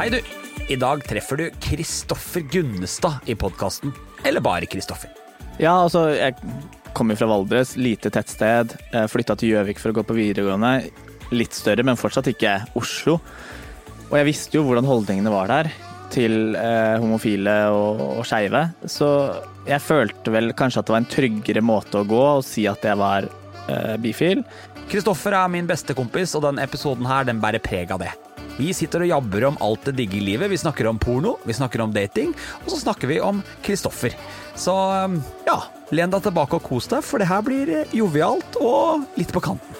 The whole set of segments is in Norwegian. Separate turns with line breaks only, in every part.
Hei, du. I dag treffer du Kristoffer Gunnestad i podkasten. Eller bare Kristoffer.
Ja, altså, jeg kommer fra Valdres, lite tettsted. Flytta til Gjøvik for å gå på videregående. Litt større, men fortsatt ikke Oslo. Og jeg visste jo hvordan holdningene var der til eh, homofile og, og skeive. Så jeg følte vel kanskje at det var en tryggere måte å gå og si at jeg var eh, bifil.
Kristoffer er min beste kompis, og den episoden her, den bærer preg av det. Vi sitter og jabber om alt det digge i livet. Vi snakker om porno, vi snakker om dating, og så snakker vi om Kristoffer. Så ja, len deg tilbake og kos deg, for det her blir jovialt og litt på kanten.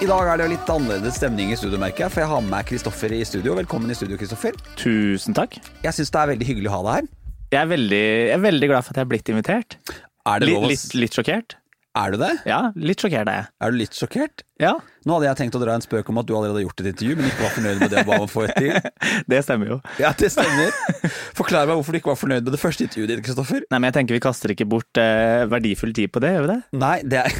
I dag er det jo litt annerledes stemning i studio, merker jeg, for jeg har med meg Kristoffer i studio. Velkommen i studio, Kristoffer.
Tusen takk.
Jeg syns det er veldig hyggelig å ha deg her.
Jeg er veldig, jeg er veldig glad for at jeg er blitt invitert.
Er det lov å
litt, litt sjokkert.
Er du det?
Ja, litt sjokkert er jeg.
Er du litt sjokkert?
Ja,
Nå hadde jeg tenkt å dra en spøk om at du allerede har gjort et intervju, men ikke var fornøyd med det du ba om å få et til.
det stemmer jo.
Ja, det stemmer. Forklar meg hvorfor du ikke var fornøyd med det første intervjuet ditt, Kristoffer.
Nei, men jeg tenker vi kaster ikke bort eh, verdifull tid på det, gjør vi det?
Nei, det er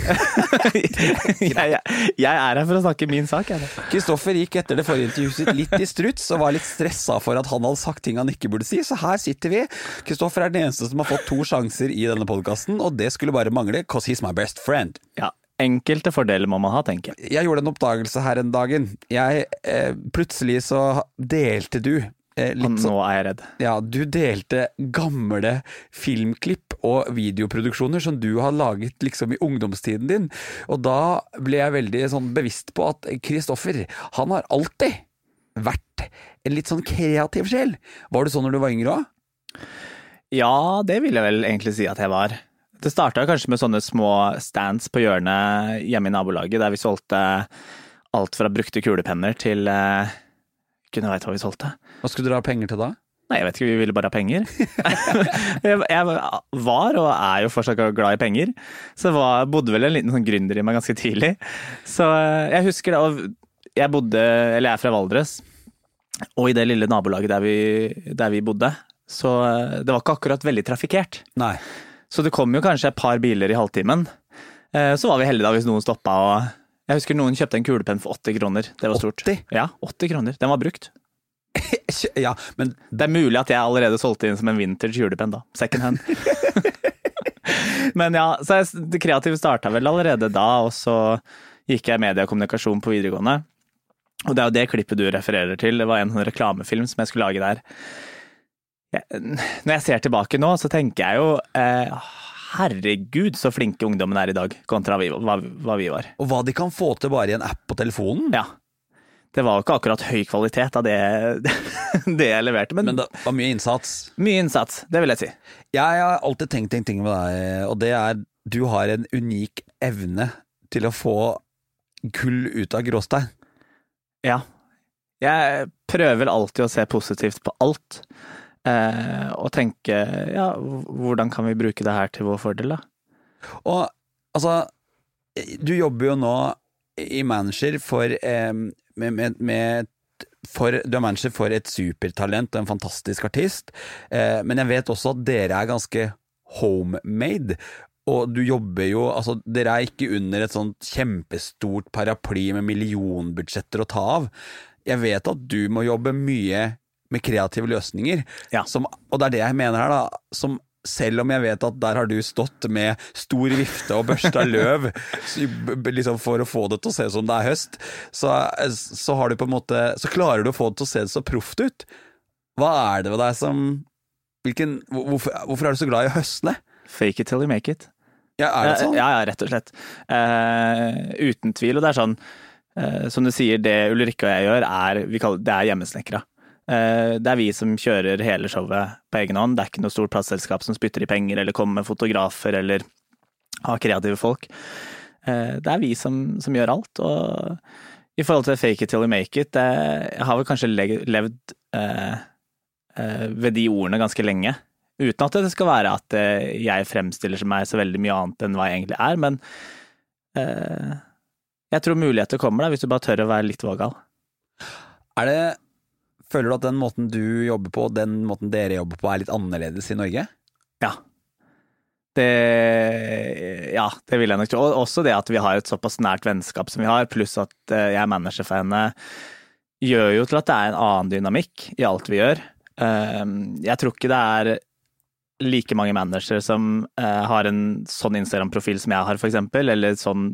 jeg, jeg, jeg er her for å snakke min sak, jeg.
Kristoffer gikk etter det forrige intervjuet sitt litt i struts og var litt stressa for at han hadde sagt ting han ikke burde si, så her sitter vi. Kristoffer er den eneste som har fått to sjanser i denne podkasten, og det skulle bare mangle, cause he's my best friend.
Ja, Enkelte fordeler må man ha, tenker jeg.
Jeg gjorde en oppdagelse her en dagen. Jeg, eh, plutselig så delte du eh, litt sånn
nå er jeg redd.
Ja, du delte gamle filmklipp og videoproduksjoner som du har laget liksom i ungdomstiden din, og da ble jeg veldig sånn bevisst på at Kristoffer, han har alltid vært en litt sånn kreativ sjel. Var du sånn når du var yngre òg?
Ja, det vil jeg vel egentlig si at jeg var. Det starta kanskje med sånne små stands på hjørnet hjemme i nabolaget, der vi solgte alt fra brukte kulepenner til uh, Kunne veit hva vi solgte.
Hva skulle dere ha penger til da?
Nei, jeg vet ikke, vi ville bare ha penger. jeg var, og er jo fortsatt glad i penger, så var, bodde vel en liten sånn gründer i meg ganske tidlig. Så eh, jeg husker det, og jeg bodde, eller jeg er fra Valdres, og i det lille nabolaget der vi, der vi bodde, så eh, det var ikke akkurat veldig trafikkert.
Nei.
Så det kom jo kanskje et par biler i halvtimen. Eh, Så var vi heldige da hvis noen stoppa og Jeg husker noen kjøpte en kulepenn for 80 kroner. Det var stort.
80?
Ja, 80 kroner. Den var brukt.
Ja, men
Det er mulig at jeg allerede solgte inn som en vintage julepenn, da. Second hand. Men ja, så jeg, det kreative starta vel allerede da, og så gikk jeg media og kommunikasjon på videregående. Og det er jo det klippet du refererer til. Det var en sånn reklamefilm som jeg skulle lage der. Når jeg ser tilbake nå, så tenker jeg jo eh, herregud så flinke ungdommen er i dag, kontra vi, hva, hva vi var.
Og hva de kan få til bare i en app på telefonen.
Ja. Det var jo ikke akkurat høy kvalitet av det, det jeg leverte, men,
Men det var mye innsats.
mye innsats, det vil jeg si.
Jeg har alltid tenkt en ting med deg, og det er du har en unik evne til å få gull ut av gråstein.
Ja. Jeg prøver alltid å se positivt på alt. Eh, og tenke ja, hvordan kan vi bruke det her til vår fordel, da?
Og altså, du jobber jo nå i manager for eh, med, med, med for, du er manager for et supertalent og en fantastisk artist, eh, men jeg vet også at dere er ganske homemade. Og du jobber jo Altså, dere er ikke under et sånt kjempestort paraply med millionbudsjetter å ta av. Jeg vet at du må jobbe mye med kreative løsninger.
Ja.
Som, og det er det jeg mener her, da. Som selv om jeg vet at der har du stått med stor vifte og børsta løv liksom for å få det til å se ut som det er høst, så, så har du på en måte Så klarer du å få det til å se så proft ut. Hva er det ved deg som hvilken, hvorfor, hvorfor er du så glad i å høsle?
Fake it till you make it.
Ja, er det sånn?
Ja, ja, rett og slett. Uh, uten tvil. Og det er sånn, uh, som du sier, det Ulrikke og jeg gjør, er, vi kaller, det er hjemmesnekra. Eh, det er vi som kjører hele showet på egen hånd. Det er ikke noe stort plateselskap som spytter i penger, eller kommer med fotografer, eller har kreative folk. Eh, det er vi som, som gjør alt. Og i forhold til fake it till you make it, det, jeg har vel kanskje levd eh, eh, ved de ordene ganske lenge. Uten at det skal være at jeg fremstiller meg så veldig mye annet enn hva jeg egentlig er, men eh, jeg tror muligheter kommer da, hvis du bare tør å være litt vågal.
Er det Føler du at den måten du jobber på, den måten dere jobber på, er litt annerledes i Norge?
Ja. Det Ja, det vil jeg nok tro. Og også det at vi har et såpass nært vennskap som vi har, pluss at eh, jeg er manager for henne, gjør jo til at det er en annen dynamikk i alt vi gjør. Eh, Jeg tror ikke det er like mange managere som eh, har en sånn Instagram-profil som jeg har, eksempel, eller sånn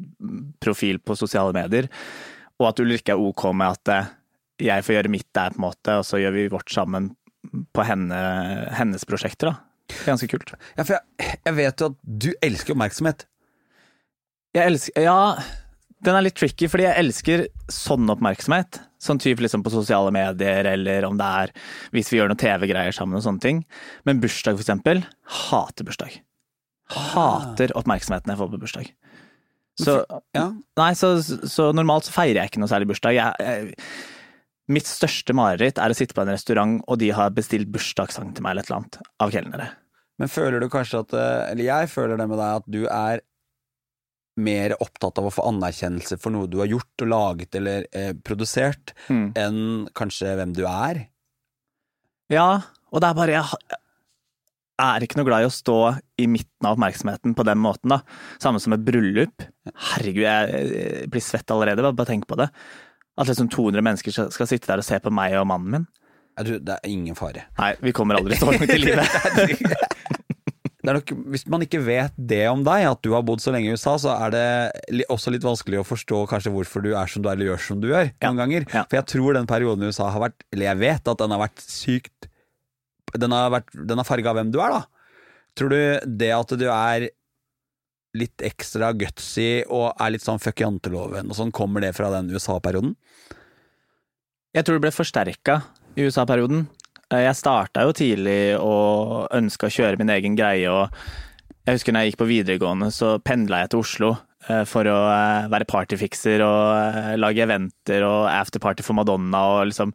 profil på sosiale medier, og at Ulrikke er ok med at eh, jeg får gjøre mitt der, på en måte, og så gjør vi vårt sammen på henne, hennes prosjekter. da. Ganske kult.
Ja, for jeg, jeg vet jo at du elsker oppmerksomhet.
Jeg elsker Ja, den er litt tricky, fordi jeg elsker sånn oppmerksomhet. Sånn type liksom på sosiale medier, eller om det er hvis vi gjør noen TV-greier sammen og sånne ting. Men bursdag, for eksempel. Hater bursdag. Hater oppmerksomheten jeg får på bursdag. Så,
Ja.
nei, så, så normalt så feirer jeg ikke noe særlig bursdag. Jeg, jeg, mitt største mareritt er å sitte på en restaurant, og de har bestilt bursdagssang til meg eller et eller annet av kelnere.
Men føler du kanskje at eh, Eller jeg føler det med deg at du er mer opptatt av å få anerkjennelse for noe du har gjort og laget eller eh, produsert,
Mm.
enn kanskje hvem du er?
Ja, og det er bare Jeg er ikke noe glad i å stå i midten av oppmerksomheten på den måten, da. Samme som et bryllup. Herregud, jeg jeg blir svett allerede, bare, bare tenk på det. At liksom 200 mennesker skal, skal sitte der og se på meg og mannen min.
Jeg tror det er ingen fare.
Nei, vi kommer aldri så langt i livet.
Det nok, hvis man ikke vet det om deg, at du har bodd så lenge i USA, så er det også litt vanskelig å forstå kanskje hvorfor du er som du er, eller gjør som du gjør,
Ja.
noen ganger.
Ja.
For jeg tror den perioden i USA har vært, eller jeg vet at den har vært sykt Den har, vært, den har farga hvem du er, da. Tror du det at du er litt ekstra gutsy og er litt sånn fuck janteloven og sånn, kommer det fra den USA-perioden?
Jeg tror det ble forsterka i USA-perioden. Eh, Jeg starta jo tidlig og ønska å kjøre min egen greie. og Jeg husker når jeg gikk på videregående, så pendla jeg til Oslo eh, for å eh, være partyfikser og lage eventer og afterparty for Madonna og liksom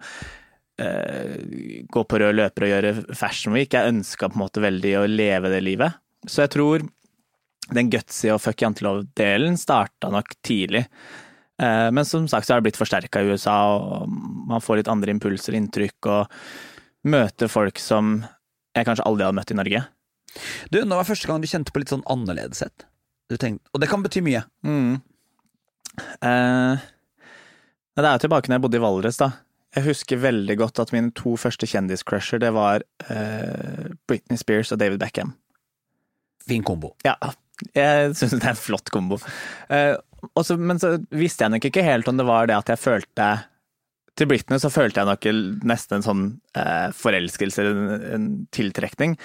gå på rød løper og gjøre Fashion Week. Jeg ønska på en måte veldig å leve det livet. Så jeg tror den gutsy og fuck jantelov-delen starta nok tidlig. Eh, Men som sagt så er det blitt forsterka i USA, og man får litt andre impulser, inntrykk, og møter folk som jeg kanskje aldri hadde møtt i Norge.
Du, Når var første gang du kjente på litt sånn annerledeshet? Og det kan bety mye.
Mm. Eh, det er jo tilbake når jeg bodde i Valdres, da. Jeg husker veldig godt at mine to første kjendiscrusher, det var eh, Britney Spears og David Beckham.
Fin kombo.
Ja, jeg syns det er en flott kombo. Eh, også, men så visste jeg nok ikke helt om det var det at jeg følte Til Britney så følte jeg nok nesten en sånn eh, forelskelse, en, en tiltrekning.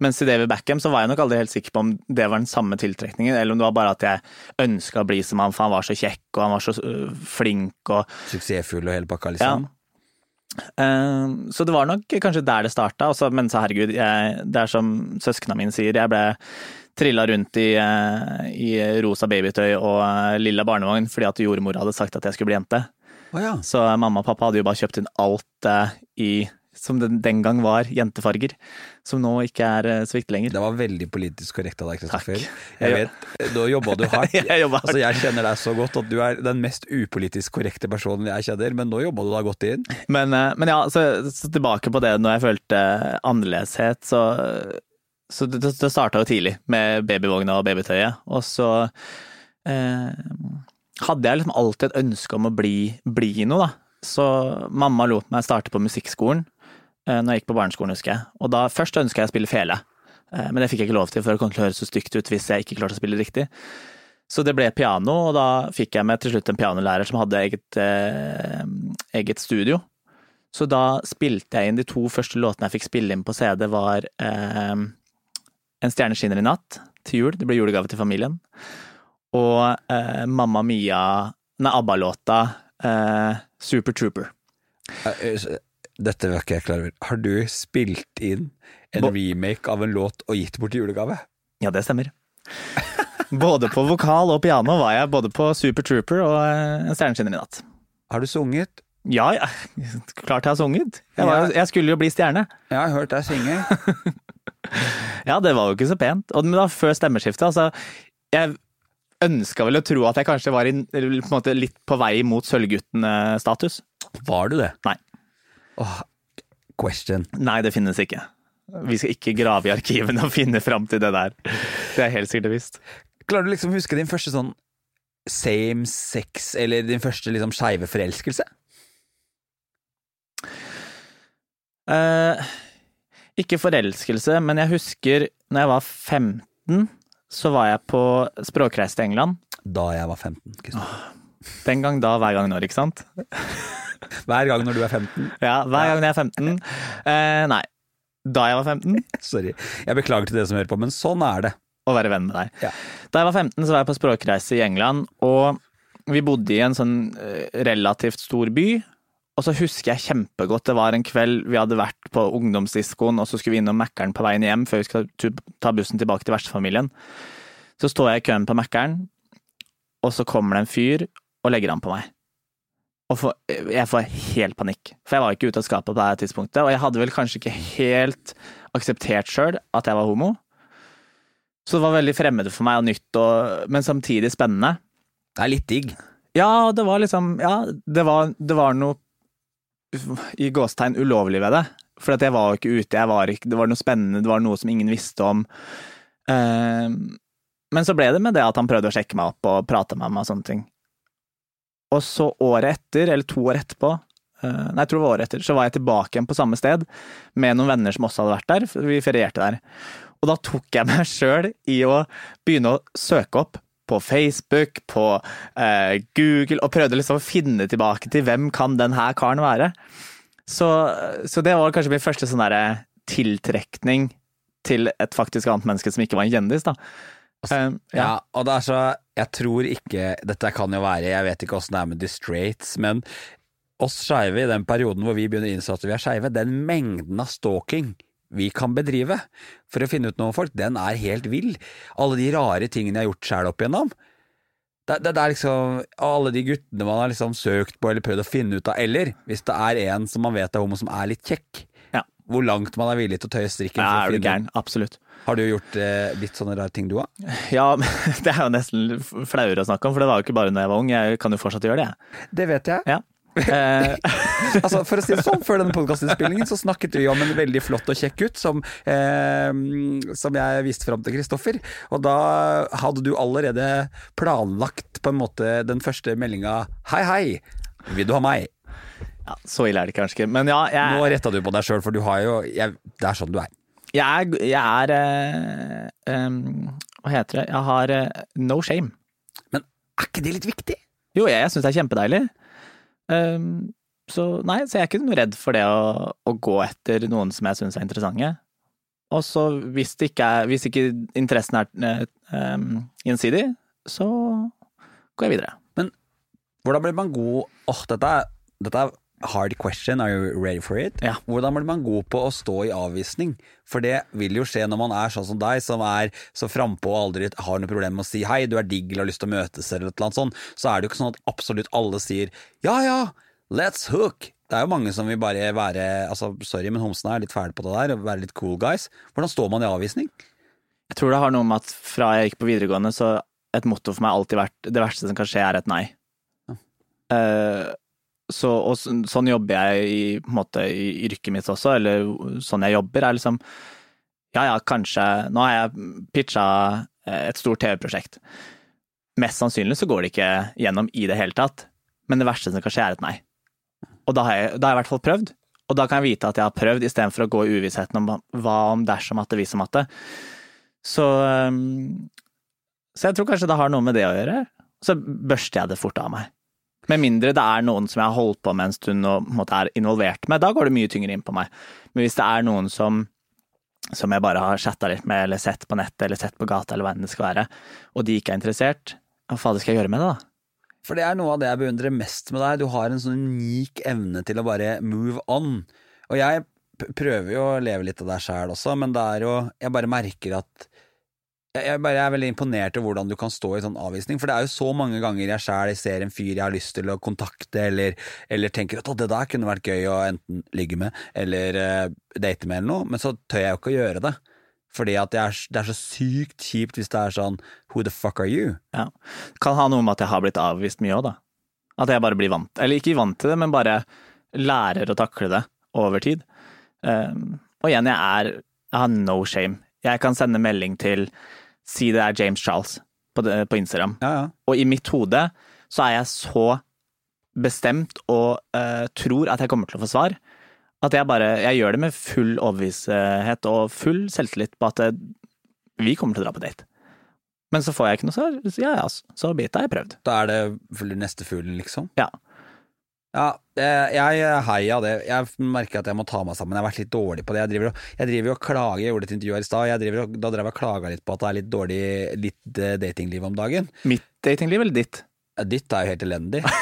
Mens til David Backham så var jeg nok aldri helt sikker på om det var den samme tiltrekningen, eller om det var bare at jeg ønska å bli som han, for han var så kjekk og han var så uh, flink og
Suksessfull og hele pakka,
ja.
liksom.
Eh, Så det var nok kanskje der det starta. Men så herregud, jeg, det er som søsknene mine sier, jeg ble trilla rundt i, eh, i rosa babytøy og eh, lilla barnevogn fordi at jordmor hadde sagt at jeg skulle bli jente.
Oh, ja.
Så mamma og pappa hadde jo bare kjøpt inn alt eh, i som det den gang var, jentefarger. Som nå ikke er eh, så viktig lenger.
Det var veldig politisk korrekt av deg, Kristoffer. Jeg vet, Da jobba du hardt.
Jeg jobba hardt.
Altså, jeg kjenner deg så godt at du er den mest upolitisk korrekte personen jeg kjenner, men nå jobba du deg godt inn.
Men, eh, men ja, så, så tilbake på det når jeg følte annerledeshet, så, så det, det starta jo tidlig med babyvogna og babytøyet. Og så eh, hadde jeg liksom alltid et ønske om å bli, bli noe, da. Så mamma lot meg starte på musikkskolen. eh, når jeg gikk på barneskolen, husker jeg. Og da først ønska jeg å spille fele, eh, men det fikk jeg ikke lov til, for det kom til å høres så stygt ut hvis jeg ikke klarte å spille riktig. Så det ble piano, og da fikk jeg med til slutt en pianolærer som hadde eget, eh, eget studio. Så da spilte jeg inn de to første låtene jeg fikk spille inn på CD, var eh, En stjerne skinner i natt til jul. Det ble julegave til familien. Og eh, Mamma Mia Nei, ABBA-låta eh, Super Trooper.
Eh, dette var ikke jeg klar over. Har du spilt inn en
Bo-
remake av en låt og gitt bort i julegave?
Ja, det stemmer. Både på vokal og piano var jeg både på Super Trooper og eh, En stjerne skinner i natt.
Har du sunget?
Ja, ja, klart jeg har sunget. Jeg, var, jeg skulle jo bli stjerne.
Jeg har hørt deg synge.
Ja, det var jo ikke så pent. Og, da før stemmeskiftet, altså Jeg ønska vel å tro at jeg kanskje var i, på måte litt på vei mot Sølvgutten-status.
Var du det?
Nei.
Oh, question.
Nei, det finnes ikke. Vi skal ikke grave i arkivene og finne fram til det der. Det er helt sikkert visst.
Klarer du liksom å huske din første sånn same sex, eller din første liksom skeive forelskelse?
Eh, ikke forelskelse, men jeg husker når jeg var 15, så var jeg på språkreise til England.
Da jeg var 15. Kristian.
Den gang da, hver gang når, ikke sant?
Hver gang når du er 15.
Ja, hver gang jeg er 15. Eh, nei. Da jeg var 15,
Sorry. Jeg beklager til dere som hører på, men sånn er det.
å være venn med deg.
Ja.
Da jeg var 15, så var jeg på språkreise i England, og vi bodde i en sånn eh, relativt stor by. Og så husker jeg kjempegodt, det var en kveld vi hadde vært på ungdomsdiskoen, og så skulle vi innom Mækkern på veien hjem før vi skulle ta bussen tilbake til vertsfamilien. Så står jeg i køen på Mækkern, og så kommer det en fyr og legger an på meg. Og for, jeg får helt panikk, for jeg var ikke ute av skapet på det her tidspunktet, og jeg hadde vel kanskje ikke helt akseptert sjøl at jeg var homo. Så det var veldig fremmede for meg og nytt, og, men samtidig spennende.
Det er litt digg.
Ja, det var liksom Ja, det var, det var noe i gåstegn ulovlig ved det. For at jeg var jo ikke ute, var ikke, det var noe spennende, det var noe som ingen visste om. Eh, men så ble det med det at han prøvde å sjekke meg opp og prate med meg og sånne ting. Og så året etter, eller to år etterpå, eh, nei, jeg tror det var året etter, så var jeg tilbake igjen på samme sted med noen venner som også hadde vært der, vi ferierte der. Og da tok jeg meg sjøl i å begynne å søke opp på Facebook, på eh, Google, og prøvde liksom å finne tilbake til hvem kan den her karen være. Så, så det var kanskje min første sånn derre tiltrekning til et faktisk annet menneske som ikke var en kjendis, da. Eh,
Ja.
ja.
og det er så Jeg tror ikke Dette kan jo være Jeg vet ikke åssen det er med The straights, men oss skeive i den perioden hvor vi begynner å innse at vi er skeive, den mengden av stalking vi kan bedrive for å finne ut noe om folk, den er helt vill. Alle de rare tingene jeg har gjort sjæl opp igjennom. Det, det, det er liksom alle de guttene man har liksom søkt på eller prøvd å finne ut av, eller hvis det er en som man vet er homo som er litt kjekk,
Ja.
hvor langt man er villig til å tøye strikken.
ja, er du gæren? Absolutt.
Har du gjort eh, litt sånne rare ting du òg?
Ja, det er jo nesten flauere å snakke om, for det var jo ikke bare da jeg var ung. Jeg kan jo fortsatt gjøre det, jeg.
Det vet jeg.
Ja. Eh,
altså, for å si det sånn, Før denne podkastinnspillingen så snakket vi om en veldig flott og kjekk gutt som, eh, som jeg viste fram til Kristoffer. Og da hadde du allerede planlagt på en måte den første meldinga 'Hei, hei, vil du ha meg?'
ja, så ille er det kanskje ikke. Men ja, jeg,
Nå retta du på deg sjøl, for du har jo jeg, Det er sånn du er.
jeg er, jeg er eh, em, Hva heter det? Jeg har eh, no shame.
Men er ikke det litt viktig?
Jo, jeg, jeg syns det er kjempedeilig. Em, så nei, så jeg er ikke noe redd for det å, å gå etter noen som jeg syns er interessante. Og så hvis, hvis ikke interessen er um, gjensidig, så går jeg videre.
Men Hvordan blir man god Åh, er, dette er hard question, are you ready for it?
Ja.
Hvordan blir man god på å stå i avvisning? For det vil jo skje når man er sånn som deg, som er så frampå og aldri har noe problem med å si hei, du er digg eller har lyst til å møtes eller et eller annet sånt. Så er det jo ikke sånn at absolutt alle sier ja ja, let's hook. Det er jo mange som vil bare være altså sorry, men homsene er litt fæle på det der, og være litt cool guys. Hvordan står man i avvisning?
Jeg tror det har noe med at fra jeg gikk på videregående, så et motto for meg alltid vært det verste som kan skje, er et nei. Eh, så, og sånn jobber jeg i, måte, i yrket mitt også, eller sånn jeg jobber, er liksom Ja ja, kanskje Nå har jeg pitcha et stort TV-prosjekt. Mest sannsynlig så går det ikke gjennom i det hele tatt, men det verste som kan skje, er et nei. Og da har jeg, da har jeg i hvert fall prøvd, Og da kan jeg vite at jeg har prøvd, istedenfor å gå i uvissheten om hva om dersom at det viser om at det. Så, um, så jeg tror kanskje det har noe med det å gjøre. Så børster jeg det fort av meg. Med mindre det er noen som jeg har holdt på med en stund og en er involvert med, da går det mye tyngre inn på meg. Men hvis det er noen som, som jeg bare har chatta litt med, eller sett på nettet, eller sett på gata, eller hva enn det skal være, og de ikke er interessert, hva faen skal jeg gjøre med det, da?
For det er noe av det jeg beundrer mest med deg. Du har en sånn unik evne til å bare move on. Og jeg prøver jo å leve litt av deg sjæl også, men det er jo Jeg bare merker at jeg, bare er veldig imponert over hvordan du kan stå i sånn avvisning, for det er jo så mange ganger jeg sjæl ser en fyr jeg har lyst til å kontakte, eller, eller tenker at det der kunne vært gøy å enten ligge med eller uh, date med eller noe, men så tør jeg jo ikke å gjøre det. Fordi at det er, det er, så sykt kjipt hvis det er sånn Who the fuck are you?
Ja. Kan ha noe med at jeg har blitt avvist mye òg, da. At jeg bare blir vant Eller ikke vant til det, men bare lærer å takle det over tid. Um, og igjen, jeg er Jeg har no shame. Jeg kan sende melding til Si det er James Charles på, det, på Instagram.
Ja, ja.
Og i mitt hode så er jeg så bestemt og uh, tror at jeg kommer til å få svar, at jeg bare Jeg gjør det med full overbevissthet og full selvtillit på at eh, vi kommer til å dra på date. Men så får jeg ikke noe svar. Ja ja, så bit, har jeg prøvd.
Da er det neste fuglen, liksom?
Ja.
Ja, jeg heia det. Jeg merker at jeg må ta meg sammen. Jeg har vært litt dårlig på det. Jeg driver og, jeg driver og klager, jeg gjorde et intervju her i stad, da drev jeg og klaga litt på at det er litt dårlig litt eh, datingliv om dagen.
Mitt datingliv eller ditt?
Ditt er jo helt elendig.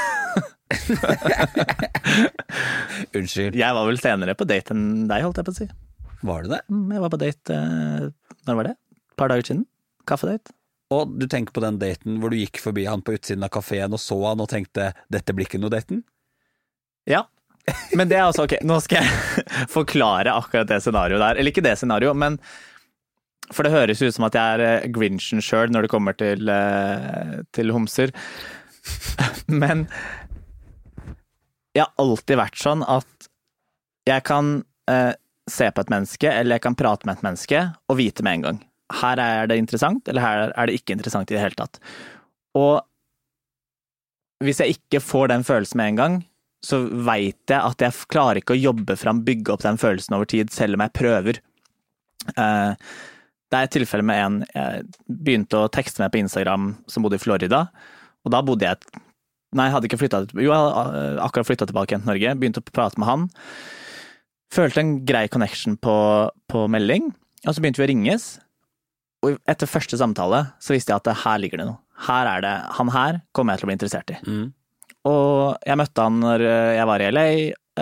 Unnskyld.
Jeg var vel senere på date enn deg, holdt jeg på å si.
Var du det?
Mm, jeg var på date eh, Når var det? Et par dager siden. Kaffedate.
Og du tenker på den daten hvor du gikk forbi han på utsiden av kafeen og så han og tenkte 'dette blir ikke noe daten'?
Ja. Men det er altså ok, nå skal jeg forklare akkurat det scenarioet der. Eller ikke det scenarioet, men For det høres ut som at jeg er eh, Grinchen sjøl når det kommer til, eh, til homser. Men jeg har alltid vært sånn at jeg kan eh, se på et menneske, eller jeg kan prate med et menneske, og vite med en gang. Her er det interessant, eller her er det ikke interessant i det hele tatt. Og hvis jeg ikke får den følelsen med en gang, så veit jeg at jeg klarer ikke å jobbe fram, bygge opp den følelsen over tid, selv om jeg prøver. Eh, det er et tilfelle med en jeg begynte å tekste med på Instagram som bodde i Florida, og da bodde jeg Nei, jeg hadde ikke flytta Jo, jeg hadde akkurat flytta tilbake igjen til Norge, begynte å prate med han. Følte en grei connection på, på melding, og så begynte vi å ringes. Og etter første samtale så visste jeg at her ligger det noe. Her er det, Han her kommer jeg til å bli interessert i.
Mm.
Og jeg møtte han når eh, jeg var i LA,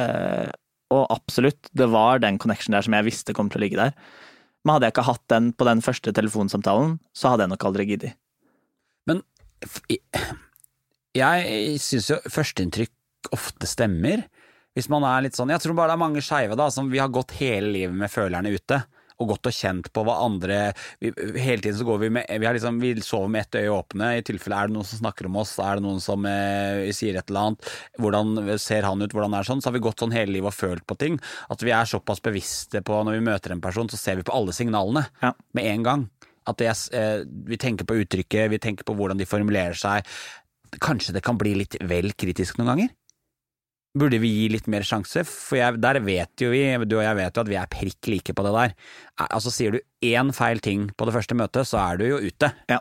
eh, og absolutt, det var den connection der som jeg visste kom til å ligge der. Men hadde jeg ikke hatt den på den første telefonsamtalen, så hadde jeg nok aldri giddet.
Men jeg syns jo førsteinntrykk ofte stemmer. Hvis man er litt sånn Jeg tror bare det er mange skeive da, som vi har gått hele livet med følerne ute og gått og kjent på hva andre vi, Hele tiden så går vi med Vi, har liksom, vi sover med ett øye åpne. I tilfelle er det noen som snakker om oss, er det noen som eh, sier et eller annet. Hvordan ser han ut, hvordan er det sånn? Så har vi gått sånn hele livet og følt på ting. At vi er såpass bevisste på når vi møter en person, så ser vi på alle signalene
Ja.
med en gang. At det, eh, vi tenker på uttrykket, vi tenker på hvordan de formulerer seg. Kanskje det kan bli litt vel kritisk noen ganger? Burde vi gi litt mer sjanse? For jeg, der vet jo vi, du og jeg vet jo at vi er prikk like på det der. Eh, Altså Sier du én feil ting på det første møtet, så er du jo ute.
Ja.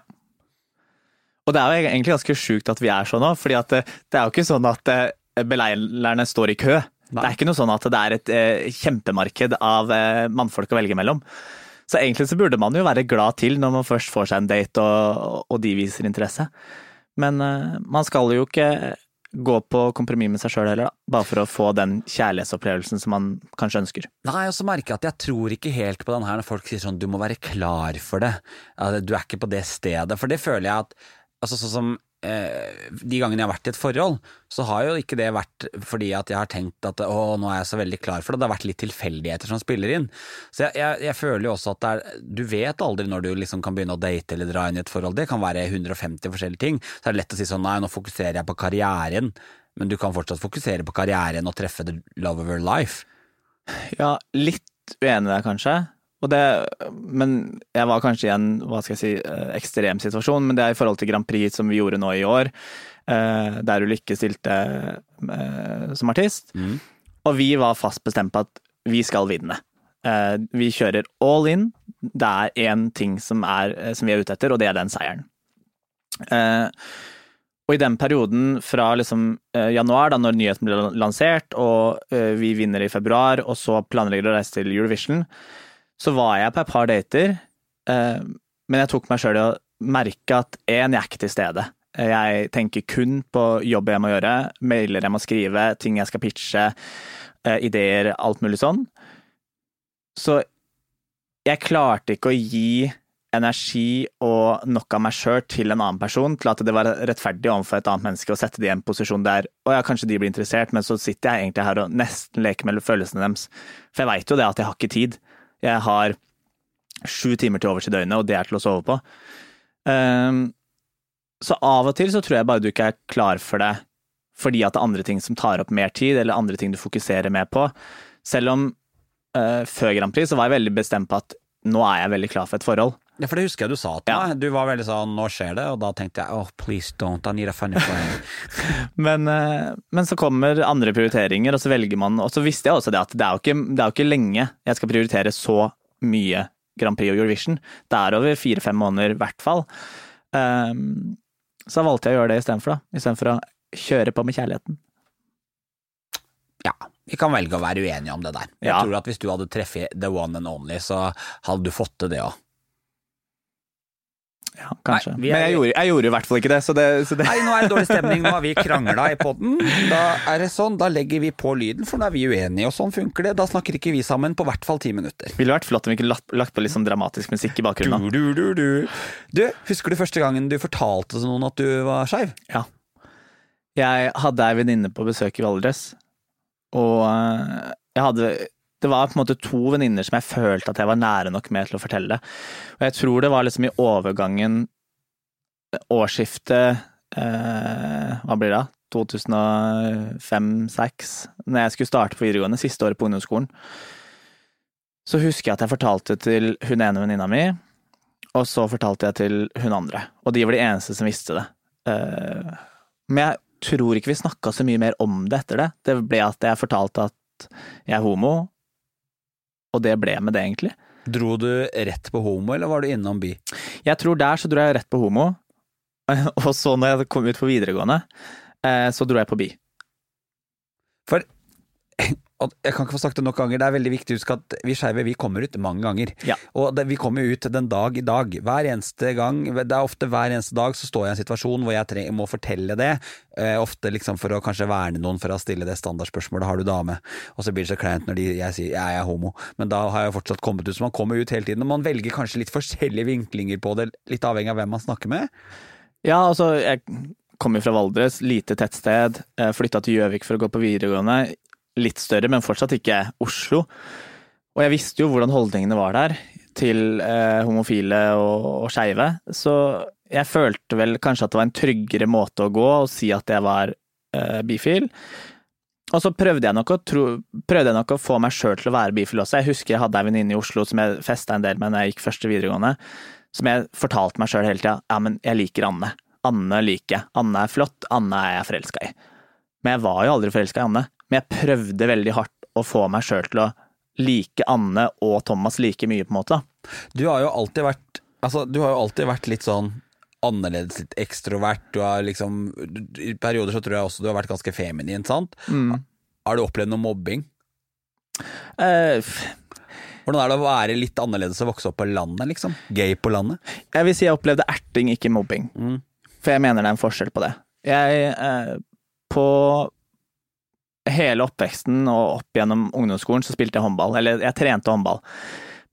Og det er jo egentlig ganske sjukt at vi er sånn nå, fordi det, det er jo ikke sånn at eh, beleilerne står i kø. Det er ikke noe sånn at det er et eh, kjempemarked av eh, mannfolk å velge mellom. Så egentlig så burde man jo være glad til når man først får seg en date og, og de viser interesse. Men eh, man skal jo ikke gå på kompromiss med seg sjøl heller, da. Bare for å få den kjærlighetsopplevelsen som man kanskje ønsker.
Nei, og så merker jeg at jeg tror ikke helt på den her når folk sier sånn du må være klar for det. Du er ikke på det stedet. For det føler jeg at altså sånn som De gangene jeg har vært i et forhold, så har jo ikke det vært fordi at jeg har tenkt at å, nå er jeg så veldig klar for det. Det har vært litt tilfeldigheter som spiller inn. Så jeg, jeg, jeg føler jo også at er Du vet aldri når du liksom kan begynne å date eller dra inn i et forhold. Det kan være 150 forskjellige ting. Så er det lett å si sånn nei, nå fokuserer jeg på karrieren. Men du kan fortsatt fokusere på karrieren og treffe the love of your life.
Ja, litt uenig der, kanskje. Det, men jeg var kanskje i en hva skal jeg si, eh, ekstrem situasjon, men det er i forhold til Grand Prix som vi gjorde nå i år, der der Ulrikke stilte eh, som artist.
Mm.
Og vi var fast bestemt på at vi skal vinne. Eh, vi kjører all in. Det er én ting som, er, eh, som vi er ute etter, og det er den seieren. Eh, og i den perioden fra liksom januar, da når nyheten ble lansert, og vi vinner i februar, og så planlegger å reise til Eurovision, så var jeg på et par dater, men jeg tok meg sjøl i å merke at én, jeg er ikke til stede. Jeg tenker kun på jobb jeg må gjøre, mailer jeg må skrive, ting jeg skal pitche, ideer, alt mulig sånn. Så jeg klarte ikke å gi energi og nok av meg sjøl til en annen person til at det var rettferdig overfor et annet menneske å sette de i en posisjon der og ja, kanskje de blir interessert, men så sitter jeg egentlig her og nesten leker med følelsene deres. For jeg veit jo det at jeg har ikke tid. Jeg har sju timer til overs i døgnet, og det er til å sove på. Um, så av og til så tror jeg bare du ikke er klar for det fordi at det er andre ting som tar opp mer tid, eller andre ting du fokuserer mer på. Selv om uh, før Grand Prix så var jeg veldig bestemt på at nå er jeg veldig klar for et forhold.
Ja, for det husker jeg du sa til meg. Du var veldig sånn 'nå skjer det', og da tenkte jeg 'oh, please don't, I need a funny friend'.
men, uh, men, så kommer andre prioriteringer, og så velger man Og så visste jeg også det at det er jo ikke, det er jo ikke lenge jeg skal prioritere så mye Grand Prix og Eurovision. Det er over fire-fem måneder, i hvert fall. Um, så valgte jeg å gjøre det istedenfor, da. Istedenfor å kjøre på med kjærligheten.
Ja, vi kan velge å være uenige om det der. Jeg ja. tror at hvis du hadde treffet the one and only, så hadde du fått til det òg.
Ja, kanskje. Nei, er... Men jeg gjorde, jeg gjorde, i hvert fall ikke det, så det, så det...
Nei, nå er det dårlig stemning, nå har vi krangla i poden. Da er det sånn, da legger vi på lyden, for nå er vi uenige, og sånn funker det. Da snakker ikke vi sammen på hvert fall ti minutter.
Ville vært flott om vi ikke lagt, lagt på litt sånn dramatisk musikk i bakgrunnen.
Du, du, du, du. du, husker du første gangen du fortalte til noen at du var skeiv?
Ja. Jeg hadde ei venninne på besøk i Valdres, og eh, jeg hadde det var på en måte to venninner som jeg følte at jeg var nære nok med til å fortelle. Og jeg tror det var liksom i overgangen årsskiftet eh, Hva blir det? 2005-2006, når jeg skulle starte på videregående, siste året på ungdomsskolen. Så husker jeg at jeg fortalte til hun ene venninna mi, og så fortalte jeg til hun andre. Og de var de eneste som visste det. Eh, men jeg tror ikke vi snakka så mye mer om det etter det. Det ble at jeg fortalte at jeg er homo, og det ble med det, egentlig.
Dro du rett på homo, eller var du innom bi?
Jeg tror der så dro jeg rett på homo, og så når jeg kom ut på videregående, eh, så dro jeg på bi.
For jeg kan ikke få sagt det nok ganger, det er veldig viktig å huske at vi skeive vi kommer ut mange ganger.
Ja.
Og det, vi kommer ut den dag i dag. Hver eneste gang, det er ofte hver eneste dag så står jeg i en situasjon hvor jeg treng, må fortelle det. Eh, ofte liksom for å kanskje verne noen for å stille det standardspørsmålet 'har du dame?' Og så blir det så kleint når de, jeg sier 'jeg er homo', men da har jeg fortsatt kommet ut. Så man kommer ut hele tiden. Og man velger kanskje litt forskjellige vinklinger på det, litt avhengig av hvem man snakker med.
Ja, altså jeg kommer fra Valdres, lite tettsted. Flytta til Gjøvik for å gå på videregående litt større, men fortsatt ikke Oslo. Og jeg visste jo hvordan holdningene var der til eh, homofile og, og skeive, så jeg følte vel kanskje at det var en tryggere måte å gå og si at jeg var eh, bifil. Og så prøvde jeg nok å, tro, prøvde jeg nok å få meg sjøl til å være bifil også. Jeg husker jeg hadde ei venninne i Oslo som jeg festa en del med når jeg gikk første videregående, som jeg fortalte meg sjøl hele tida ja, men jeg liker Anne. Anne liker jeg. Anne er flott. Anne er jeg forelska i. Men jeg var jo aldri forelska i Anne. Men jeg prøvde veldig hardt å få meg sjøl til å like Anne og Thomas like mye, på en måte.
Du har jo alltid vært Altså, du har jo alltid vært litt sånn annerledes, litt ekstrovert. Du har liksom I perioder så tror jeg også du har vært ganske feminin, sant?
Mm.
Har du opplevd noe mobbing?
Uh,
hvordan er det å være litt annerledes og vokse opp på landet, liksom? Gay på landet?
Jeg vil si jeg opplevde erting, ikke mobbing.
Mm.
For jeg mener det er en forskjell på det. Jeg, eh, på hele oppveksten og opp gjennom ungdomsskolen så spilte jeg håndball. Eller jeg trente håndball.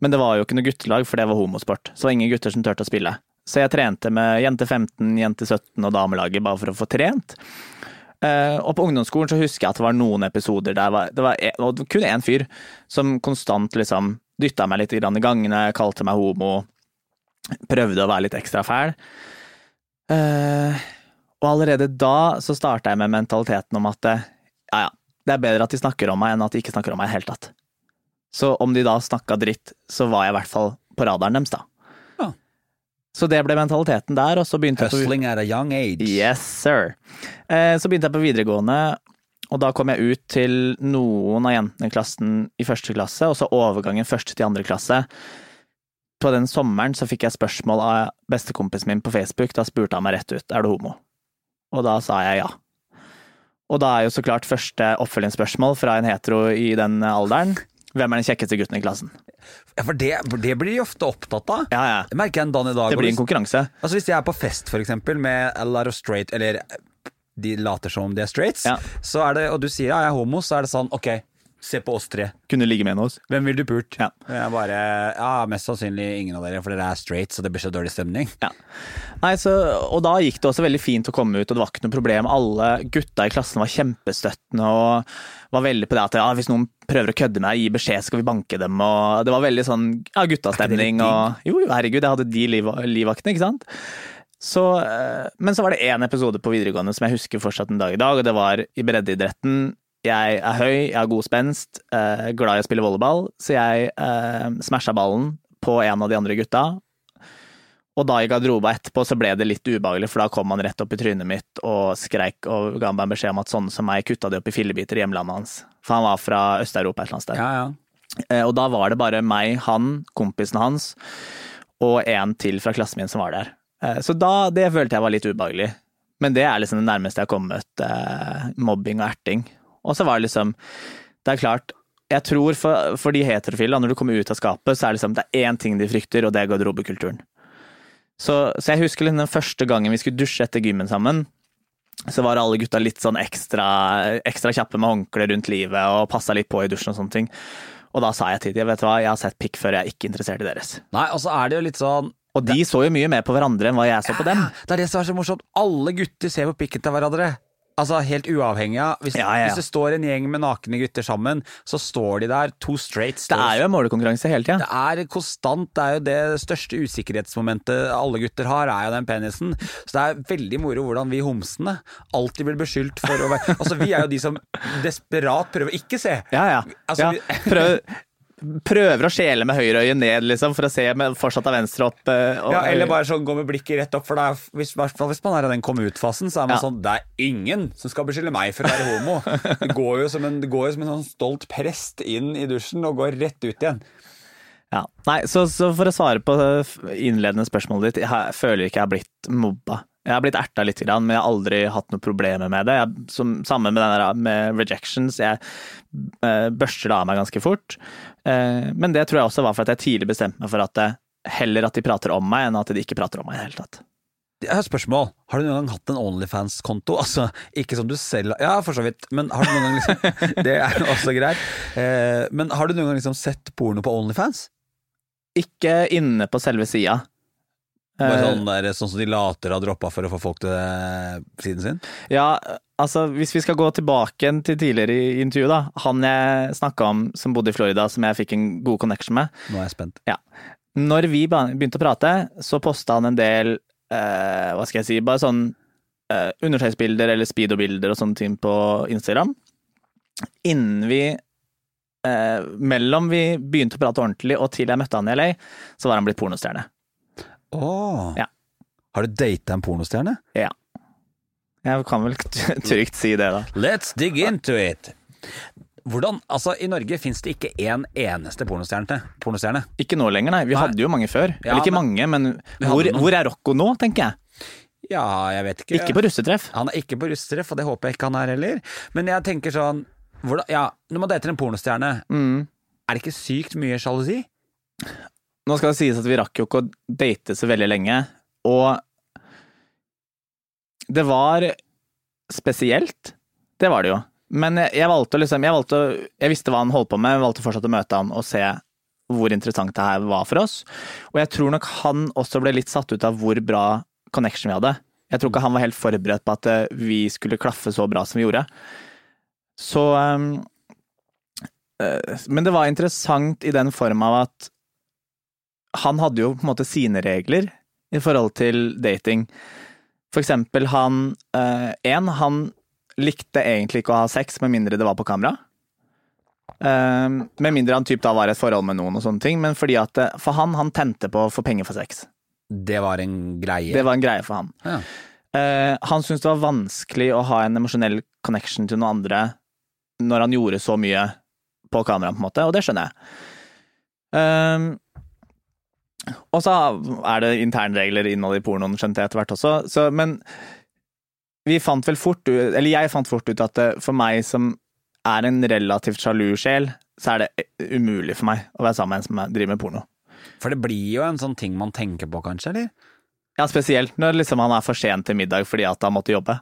Men det var jo ikke noe guttelag, for det var homosport. Så det var ingen gutter som turte å spille. Så jeg trente med jente 15, jente 17 og damelaget bare for å få trent. Uh, og på ungdomsskolen så husker jeg at det var noen episoder der var, det var en, og kun én fyr som konstant liksom dytta meg litt i gangene, kalte meg homo, prøvde å være litt ekstra fæl. Uh, og allerede da så starta jeg med mentaliteten om at ja, ja, det er bedre at de snakker om meg enn at de ikke snakker om meg i det hele tatt. Så om de da snakka dritt, så var jeg i hvert fall på radaren deres, da.
Ja.
Så det ble mentaliteten der, og så begynte
Hustling jeg på at a young age.
Yes, sir. Eh, så begynte jeg på videregående, og da kom jeg ut til noen av jentene i klassen i første klasse, og så overgangen første til andre klasse. På den sommeren så fikk jeg spørsmål av bestekompisen min på Facebook. Da spurte han meg rett ut er du homo. Og da sa jeg ja. Og da er jo så klart første oppfølgingsspørsmål fra en hetero i den alderen hvem er den kjekkeste gutten i klassen?
Ja, for det, det blir de ofte opptatt av.
Ja, ja.
Det merker jeg en dag i dag.
Det blir en konkurranse.
Altså Hvis jeg er på fest for eksempel med a lot of straight Eller de later som om de er straights
Ja.
så er det, Og du sier ja, jeg er homo, så er det sånn ok, se på oss tre.
Kunne ligge med en av oss.
Hvem vil du pult?
Ja.
Jeg bare ja, mest sannsynlig ingen av dere, for dere er straight, så det blir så dårlig stemning.
Ja. Nei, så, og da gikk det også veldig fint å komme ut, og det var ikke noe problem. Alle gutta i klassen var kjempestøttende og var veldig på det at ja, hvis noen prøver å kødde med deg, gi beskjed, skal vi banke dem. Og det var veldig sånn ja, guttastemning. Og, jo, jo, herregud, jeg hadde de liv, livvaktene, ikke sant. Så, eh, men så var det én episode på videregående som jeg husker fortsatt en dag i dag, og det var i breddeidretten. Jeg er høy, jeg har god spenst, eh, glad i å spille volleyball, så jeg eh, smasha ballen på en av de andre gutta, og da i garderoba etterpå så ble det litt ubehagelig, for da kom han rett opp i trynet mitt og skreik og ga meg beskjed om at sånne som meg kutta de opp i fillebiter i hjemlandet hans. For han var fra Øst-Europa et eller annet sted.
Ja, ja.
Eh, Og da var det bare meg, han, kompisen hans og en til fra klassen min som var der. Eh, Så da, det følte jeg var litt ubehagelig. Men det er liksom det nærmeste jeg har kommet eh, mobbing og erting. Og så var det liksom Det er klart, jeg tror for, for de heterofile, når du kommer ut av skapet, så er det liksom det er én ting de frykter, og det er garderobekulturen. Så, så jeg husker liksom den første gangen vi skulle dusje etter gymmen sammen, så var alle gutta litt sånn ekstra, ekstra kjappe med håndkle rundt livet og passa litt på i dusjen og sånne ting. Og da sa jeg til dem, vet du hva, jeg har sett pikk før, jeg er ikke interessert i deres.
Nei, og så er det jo litt sånn
Og de så jo mye mer på hverandre enn hva jeg så på dem.
Det er det som er så morsomt. Alle gutter ser på pikken til hverandre. Altså Helt uavhengig av hvis,
Ja, ja, ja.
hvis det står en gjeng med nakne gutter sammen, så står de der, to straights.
Det er jo en målekonkurranse hele tida.
Det er konstant. Det er jo det største usikkerhetsmomentet alle gutter har, er jo den penisen. Så det er veldig moro hvordan vi homsene alltid blir beskyldt for å være Altså, vi er jo de som desperat prøver ikke se.
Ja, ja.
Altså, vi-
Prøv, prøver å skjele med høyre øye ned, liksom, for å se med fortsatt av venstre opp. eh, og-
Ja, eller bare sånn gå med blikket rett opp, for det er, hvis, hvis man er i den kom ut-fasen, så er man
Ja.
sånn Det er ingen som skal beskylde meg for å være homo. Det går jo som en, går jo som en sånn stolt prest inn i dusjen og går rett ut igjen.
Ja. Nei, så, så for å svare på innledende spørsmålet ditt, jeg føler ikke jeg har blitt mobba. Jeg har blitt erta litt, men jeg har aldri hatt noen problemer med det. Jeg, som, sammen med, denne, med rejections, jeg eh, børster det av meg ganske fort. Eh, men det tror jeg også var for at jeg tidlig bestemte meg for at det, heller at de prater om meg, enn at de ikke prater om meg i det hele tatt.
Jeg har et spørsmål. Har du noen gang hatt en Onlyfans-konto? Altså, ikke som du selv Ja, for så vidt, men har du noen gang liksom Det er også greit. Eh, men har du noen gang liksom sett porno på Onlyfans?
Ikke inne på selve sida.
Bare
Eh,
sånn, der, sånn som de later å ha droppa for å få folk til eh, siden sin?
Ja, altså hvis vi skal gå tilbake til tidligere i intervjuet, da. Han jeg snakka om som bodde i Florida, som jeg fikk en god connection med.
Nå er jeg spent.
Når vi begynte å prate, så posta han en del eh, hva skal jeg si, bare sånn eh, undertøysbilder eller speedo-bilder og sånne ting på Instagram. Innen vi eh, Mellom vi begynte å prate ordentlig og til jeg møtte han i LA, så var han blitt pornostjerne.
Åh.
Ja.
Har du data en pornostjerne?
Ja. Jeg kan vel trygt si det, da.
Let's dig into it! Hvordan, altså I Norge fins det ikke én eneste pornostjerne. pornostjerne.
Ikke nå lenger, nei. Vi
Nei.
hadde jo mange før.
Ja,
Eller ikke
men-
mange, men hvor, hvor er Rocco nå, tenker jeg.
Ja, jeg vet ikke.
Ikke på russetreff.
Han er ikke på russetreff, og det håper jeg ikke han er heller. Men jeg tenker sånn hvordan, Ja, når man dater en pornostjerne,
Mm.
er det ikke sykt mye sjalusi?
Nå skal det sies at vi rakk jo ikke å date så veldig lenge, og det var spesielt. Det var det jo. Men jeg, jeg valgte liksom jeg, valgte, jeg visste hva han holdt på med, jeg valgte fortsatt å møte han og se hvor interessant det her var for oss. Og jeg tror nok han også ble litt satt ut av hvor bra connection vi hadde. Jeg tror ikke han var helt forberedt på at eh, vi skulle klaffe så bra som vi gjorde. Så um, uh, Men det var interessant i den form av at han hadde jo på en måte sine regler i forhold til dating. For eksempel han Én, han likte egentlig ikke å ha sex med mindre det var på kamera. Eh, med mindre han typ da var i et forhold med noen og sånne ting. Men fordi at eh, For han, han tente på å få penger for sex.
Det var en greie.
Det var en greie for han.
Ja.
Uh, han syntes det var vanskelig å ha en emosjonell connection til noen andre når han gjorde så mye på kamera, på en måte, og det skjønner jeg. Um, og så er det internregler innad i pornoen, skjønte jeg etter hvert også, så, men vi fant vel fort ut, eller jeg fant fort ut at for meg som er en relativt sjalu sjel, så er det umulig for meg å være sammen med en som driver med porno.
For det blir jo en sånn ting man tenker på, kanskje, eller?
Ja, spesielt når liksom han er for sent til middag fordi at han måtte jobbe.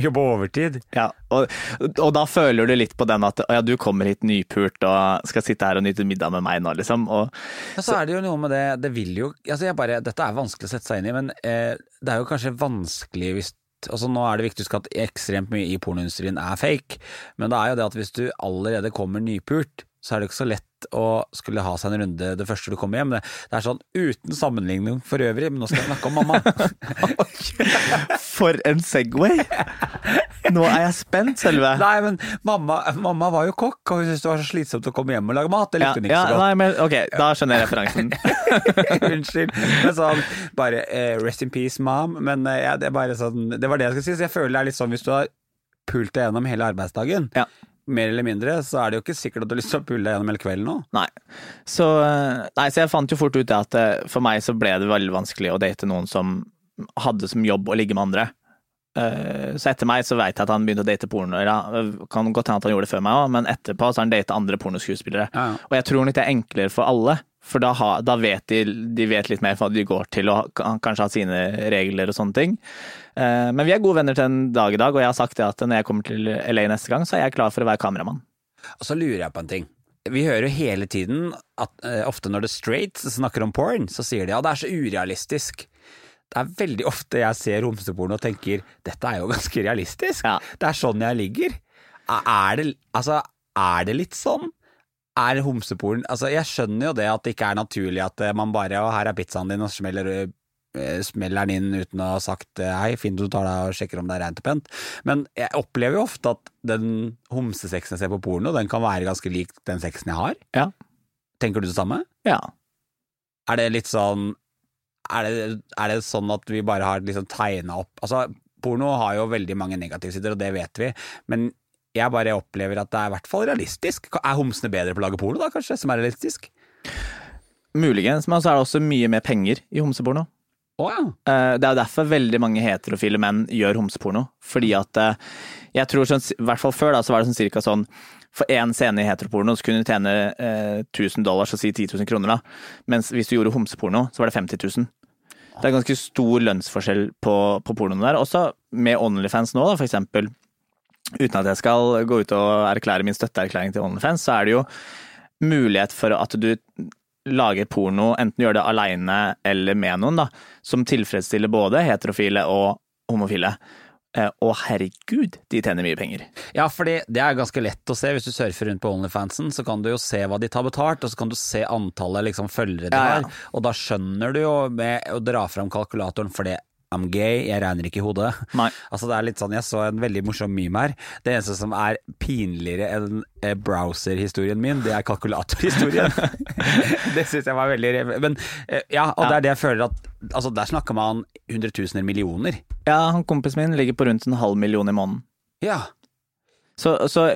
Jobbe overtid?
Ja, og, og, da føler du litt på den at ja, du kommer hit nypult og skal sitte her og nyte middag med meg nå, liksom. Og,
ja, så er det jo noe med det, det vil jo altså jeg bare, Dette er vanskelig å sette seg inn i, men eh, det er jo kanskje vanskelig hvis altså Nå er det viktig å huske at ekstremt mye i pornoindustrien er fake, men det er jo det at hvis du allerede kommer nypult, så er det ikke så lett å skulle ha seg en runde det første du kommer hjem. Det, det er sånn uten sammenligning for øvrig, men nå skal jeg snakke om mamma.
for en Segway! Nå er jeg spent, Selve.
Nei, men mamma, mamma var jo kokk, og hun syntes det var så slitsomt å komme hjem og lage mat. Det likte hun ikke
ja,
så godt.
Nei, men, ok, da skjønner jeg referansen.
Unnskyld. Men sånn, bare eh, rest in peace, mom. Men ja, det, sånn, det var det jeg skulle si. Så jeg føler det er litt sånn hvis du har pult deg gjennom hele arbeidsdagen.
Ja
mer eller mindre, så er det jo ikke sikkert at du har lyst til å pulle deg gjennom hele kvelden nå.
Nei. Så, eh, nei, så jeg fant jo fort ut at eh, for meg så ble det veldig vanskelig å date noen som hadde som jobb å ligge med andre. Eh, så etter meg så veit jeg at han begynte å date porno. Kan godt hende at han gjorde det før meg òg, men etterpå så har han data andre pornoskuespillere. Ja, ja. Og jeg tror nok det er enklere for alle, for da, ha, da vet de, de vet litt mer hva de går til og kanskje har sine regler og sånne ting. Eh, men vi er gode venner til en dag i dag, og jeg har sagt det at når jeg kommer til LA neste gang, så er jeg klar for å være kameramann.
Og så lurer jeg på en ting. Vi hører jo hele tiden at eh, ofte når det straight snakker om porn, så sier de ja, det er så urealistisk. Det er veldig ofte jeg ser homseporno og tenker dette er jo ganske realistisk. Ja. Det er sånn jeg ligger. Er det, altså, er det litt sånn? Er homsepolen Altså, jeg skjønner jo det at det ikke er naturlig at eh, man bare Og her er pizzaen din, og smeller, eh, smeller den inn uten å ha sagt eh, hei, fint du tar deg og sjekker om det er rent og pent. Men jeg opplever jo ofte at den homsesexen jeg ser på porno, den kan være ganske lik den sexen jeg har.
Ja.
Tenker du det samme?
Ja.
Er det litt sånn er det, er det sånn at vi bare har liksom tegna opp Altså, porno har jo veldig mange negative sider, og det vet vi, men jeg bare opplever at det er i hvert fall realistisk. Er homsene bedre på å lage porno, da, kanskje, som er realistisk?
Muligens, men så er det også mye mer penger i homseporno.
Oh, ja.
Eh, det er derfor veldig mange heterofile menn gjør homseporno. Fordi at eh, jeg tror sånn, i hvert fall før da, så var det sånn cirka sånn For én scene i heteroporno så kunne du tjene eh, 1000 dollar, så si 10 000 kroner, da. Mens hvis du gjorde homseporno, så var det 50 000. Det er ganske stor lønnsforskjell på, på pornoene der. Også med Onlyfans nå, da, for eksempel uten at jeg skal gå ut og erklære min støtteerklæring til OnlyFans, så er det jo mulighet for at du lager porno, enten gjør det aleine eller med noen, da, som tilfredsstiller både heterofile og homofile. Eh, og herregud, de tjener mye penger.
Ja, for det er ganske lett å se. Hvis du surfer rundt på Onlyfansen, så kan du jo se hva de tar betalt, og så kan du se antallet liksom, følgere de ja, ja. har. Og da skjønner du jo med å dra fram kalkulatoren for det I'm gay, jeg regner ikke i hodet.
Nei.
Altså det er litt sånn, Jeg så en veldig morsom meme her. Det eneste som er pinligere enn eh, browser-historien min, det er kalkulatorhistorien. det syns jeg var veldig Men eh, ja, og det er det jeg føler at Altså Der snakker man hundretusener millioner.
Ja, han kompisen min ligger på rundt en halv million i måneden.
Ja.
Så, så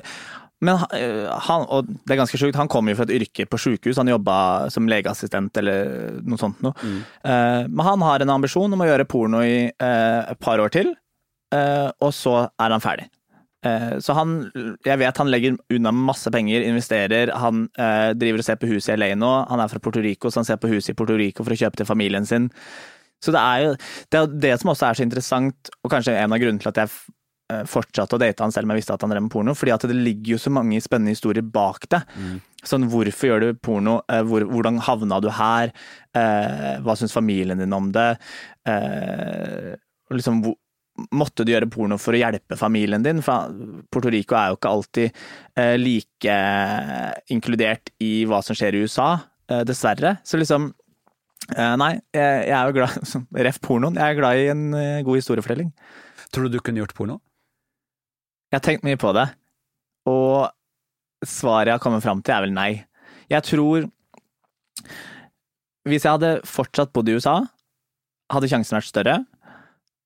men eh, han, og det er ganske sjukt, han kom jo fra et yrke på sjukehus, han jobba som legeassistent eller noe sånt noe. Mm. Uh, men han har en ambisjon om å gjøre porno i uh, et par år til, og så er han ferdig. Så han, jeg vet han legger unna masse penger, investerer. Han driver og ser på huset i LA nå. Han er fra Puerto Rico, så han ser på huset i Puerto Rico for å kjøpe til familien sin. Så det er jo det, er det som også er så interessant, og kanskje en av grunnene til at jeg Eh, fortsatte å date han selv om jeg visste at han drev med porno. fordi at det ligger jo så mange spennende historier bak det. Mm. Sånn hvorfor gjør du porno, eh, hvor, hvordan havna du her, eh, hva syns familien din om det? Eh, liksom, hvor, måtte du gjøre porno for å hjelpe familien din? For Puerto Rico er jo ikke alltid eh, like inkludert i hva som skjer i USA, eh, dessverre. Så liksom Nei, jeg, jeg er jo glad Ref pornoen. Jeg er glad i en god historiefortelling.
Tror du du kunne gjort porno?
Jeg har tenkt mye på det, og svaret jeg har kommet fram til, er vel nei. Jeg tror Hvis jeg hadde fortsatt bodd i USA, hadde sjansen vært større.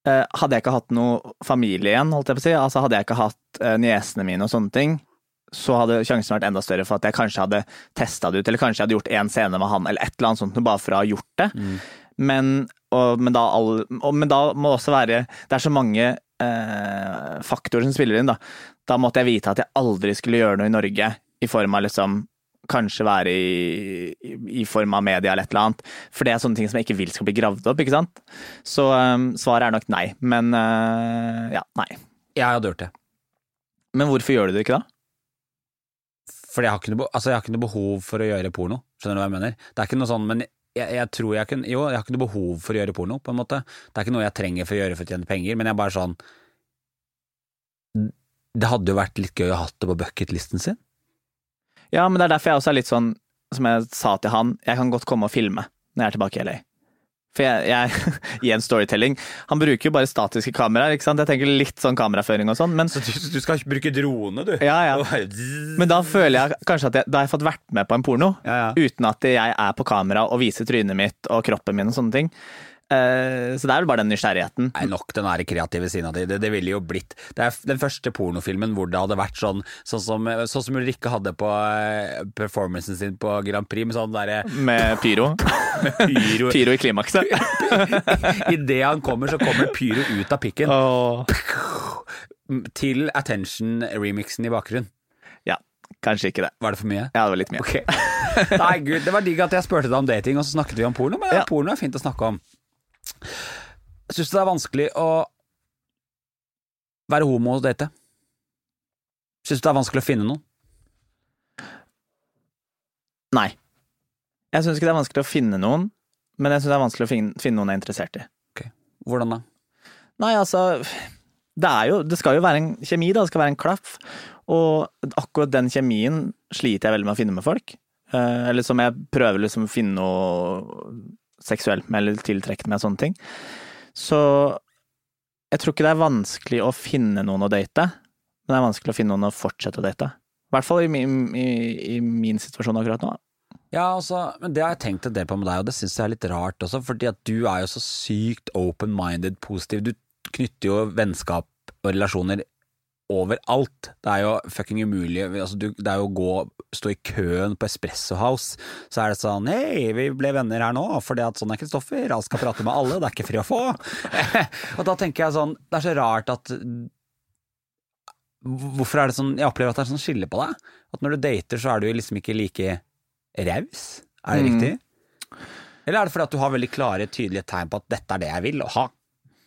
eh, hadde jeg ikke hatt noe familie igjen, holdt jeg på å si, altså hadde jeg ikke hatt eh, niesene mine og sånne ting, så hadde sjansen vært enda større for at jeg kanskje hadde testa det ut, eller kanskje jeg hadde gjort én scene med han, eller et eller annet sånt, bare for å ha gjort det.
Mm.
Men, og, men, da all, og, men, da må det også være Det er så mange eh, faktorer som spiller inn, da. Da måtte jeg vite at jeg aldri skulle gjøre noe i Norge i form av liksom Kanskje være i, i, i form av media eller et eller annet. For det er sånne ting som jeg ikke vil skal bli gravd opp, ikke sant. Så um, svaret er nok nei. Men uh, ja, nei.
Jeg hadde gjort det.
Men hvorfor gjør du det ikke da?
Fordi jeg har, ikke noe, altså jeg har ikke noe behov for å gjøre porno. Skjønner du hva jeg mener? Det er ikke noe sånn, men jeg, jeg tror jeg kunne Jo, jeg har ikke noe behov for å gjøre porno, på en måte. Det er ikke noe jeg trenger for å gjøre for å tjene penger, men jeg er bare sånn Det hadde jo vært litt gøy å ha det på bucketlisten sin.
Ja, men det er derfor jeg også er litt sånn, som jeg sa til han, jeg kan godt komme og filme når jeg er tilbake i LA. For jeg, jeg i en storytelling Han bruker jo bare statiske kameraer, ikke sant. Jeg tenker litt sånn kameraføring og sånn, men
Så du, du skal bruke drone, du?
Ja, ja. Men da føler jeg kanskje at jeg, da har jeg fått vært med på en porno,
Ja, ja.
uten at jeg er på kamera og viser trynet mitt og kroppen min og sånne ting. Eh, Så det er vel bare den nysgjerrigheten.
Nei, nok den der kreative siden av det. det. Det ville jo blitt Det er den første pornofilmen hvor det hadde vært sånn Sånn som, sånn som Ulrikke hadde på eh, performancen sin på Grand Prix, med sånn derre
Med pyro.
pyro
Pyro i klimakset.
Idet han kommer, så kommer pyro ut av pikken.
Oh.
Til Attention-remixen i bakgrunnen.
Ja, kanskje ikke det.
Var det for mye?
Ja, det var litt mye.
Okay. Nei, gud, det var digg at jeg spurte deg om dating, og så snakket vi om porno. Men. Ja. porno er fint å snakke om. Syns du det er vanskelig å være homo og date? Syns du det er vanskelig å finne noen?
Nei. Jeg syns ikke det er vanskelig å finne noen, men jeg syns det er vanskelig å finne, finne noen jeg er interessert i.
Hvordan da?
Nei, altså det, er jo, det skal jo være en kjemi, da. Det skal være en klaff. Og akkurat den kjemien sliter jeg veldig med å finne med folk. Eh, eller som jeg prøver liksom å finne noe seksuelt med, eller tiltrekkende med, sånne ting. Så jeg tror ikke det er vanskelig å finne noen å date, men det er vanskelig å finne noen å fortsette å date. I hvert fall i i, i min situasjon akkurat nå.
Ja, altså, men det har jeg tenkt en del på med deg, og det syns jeg er litt rart også, fordi at du er jo så sykt open-minded, positiv. Du knytter jo vennskap og relasjoner overalt. Det er jo fucking umulig. Altså, du, det er jo å gå, stå i køen på Espresso House, så er det sånn hei, vi ble venner her nå, fordi at sånn er Kristoffer, Han skal prate med alle, det er ikke fri å få. og da tenker jeg sånn, det er så rart at Hvorfor er det sånn Jeg opplever at det er sånn skille på deg. At når du dater, så er du liksom ikke like raus. Er det
Mm.
riktig? Eller er det fordi at du har veldig klare, tydelige tegn på at dette er det jeg vil å ha?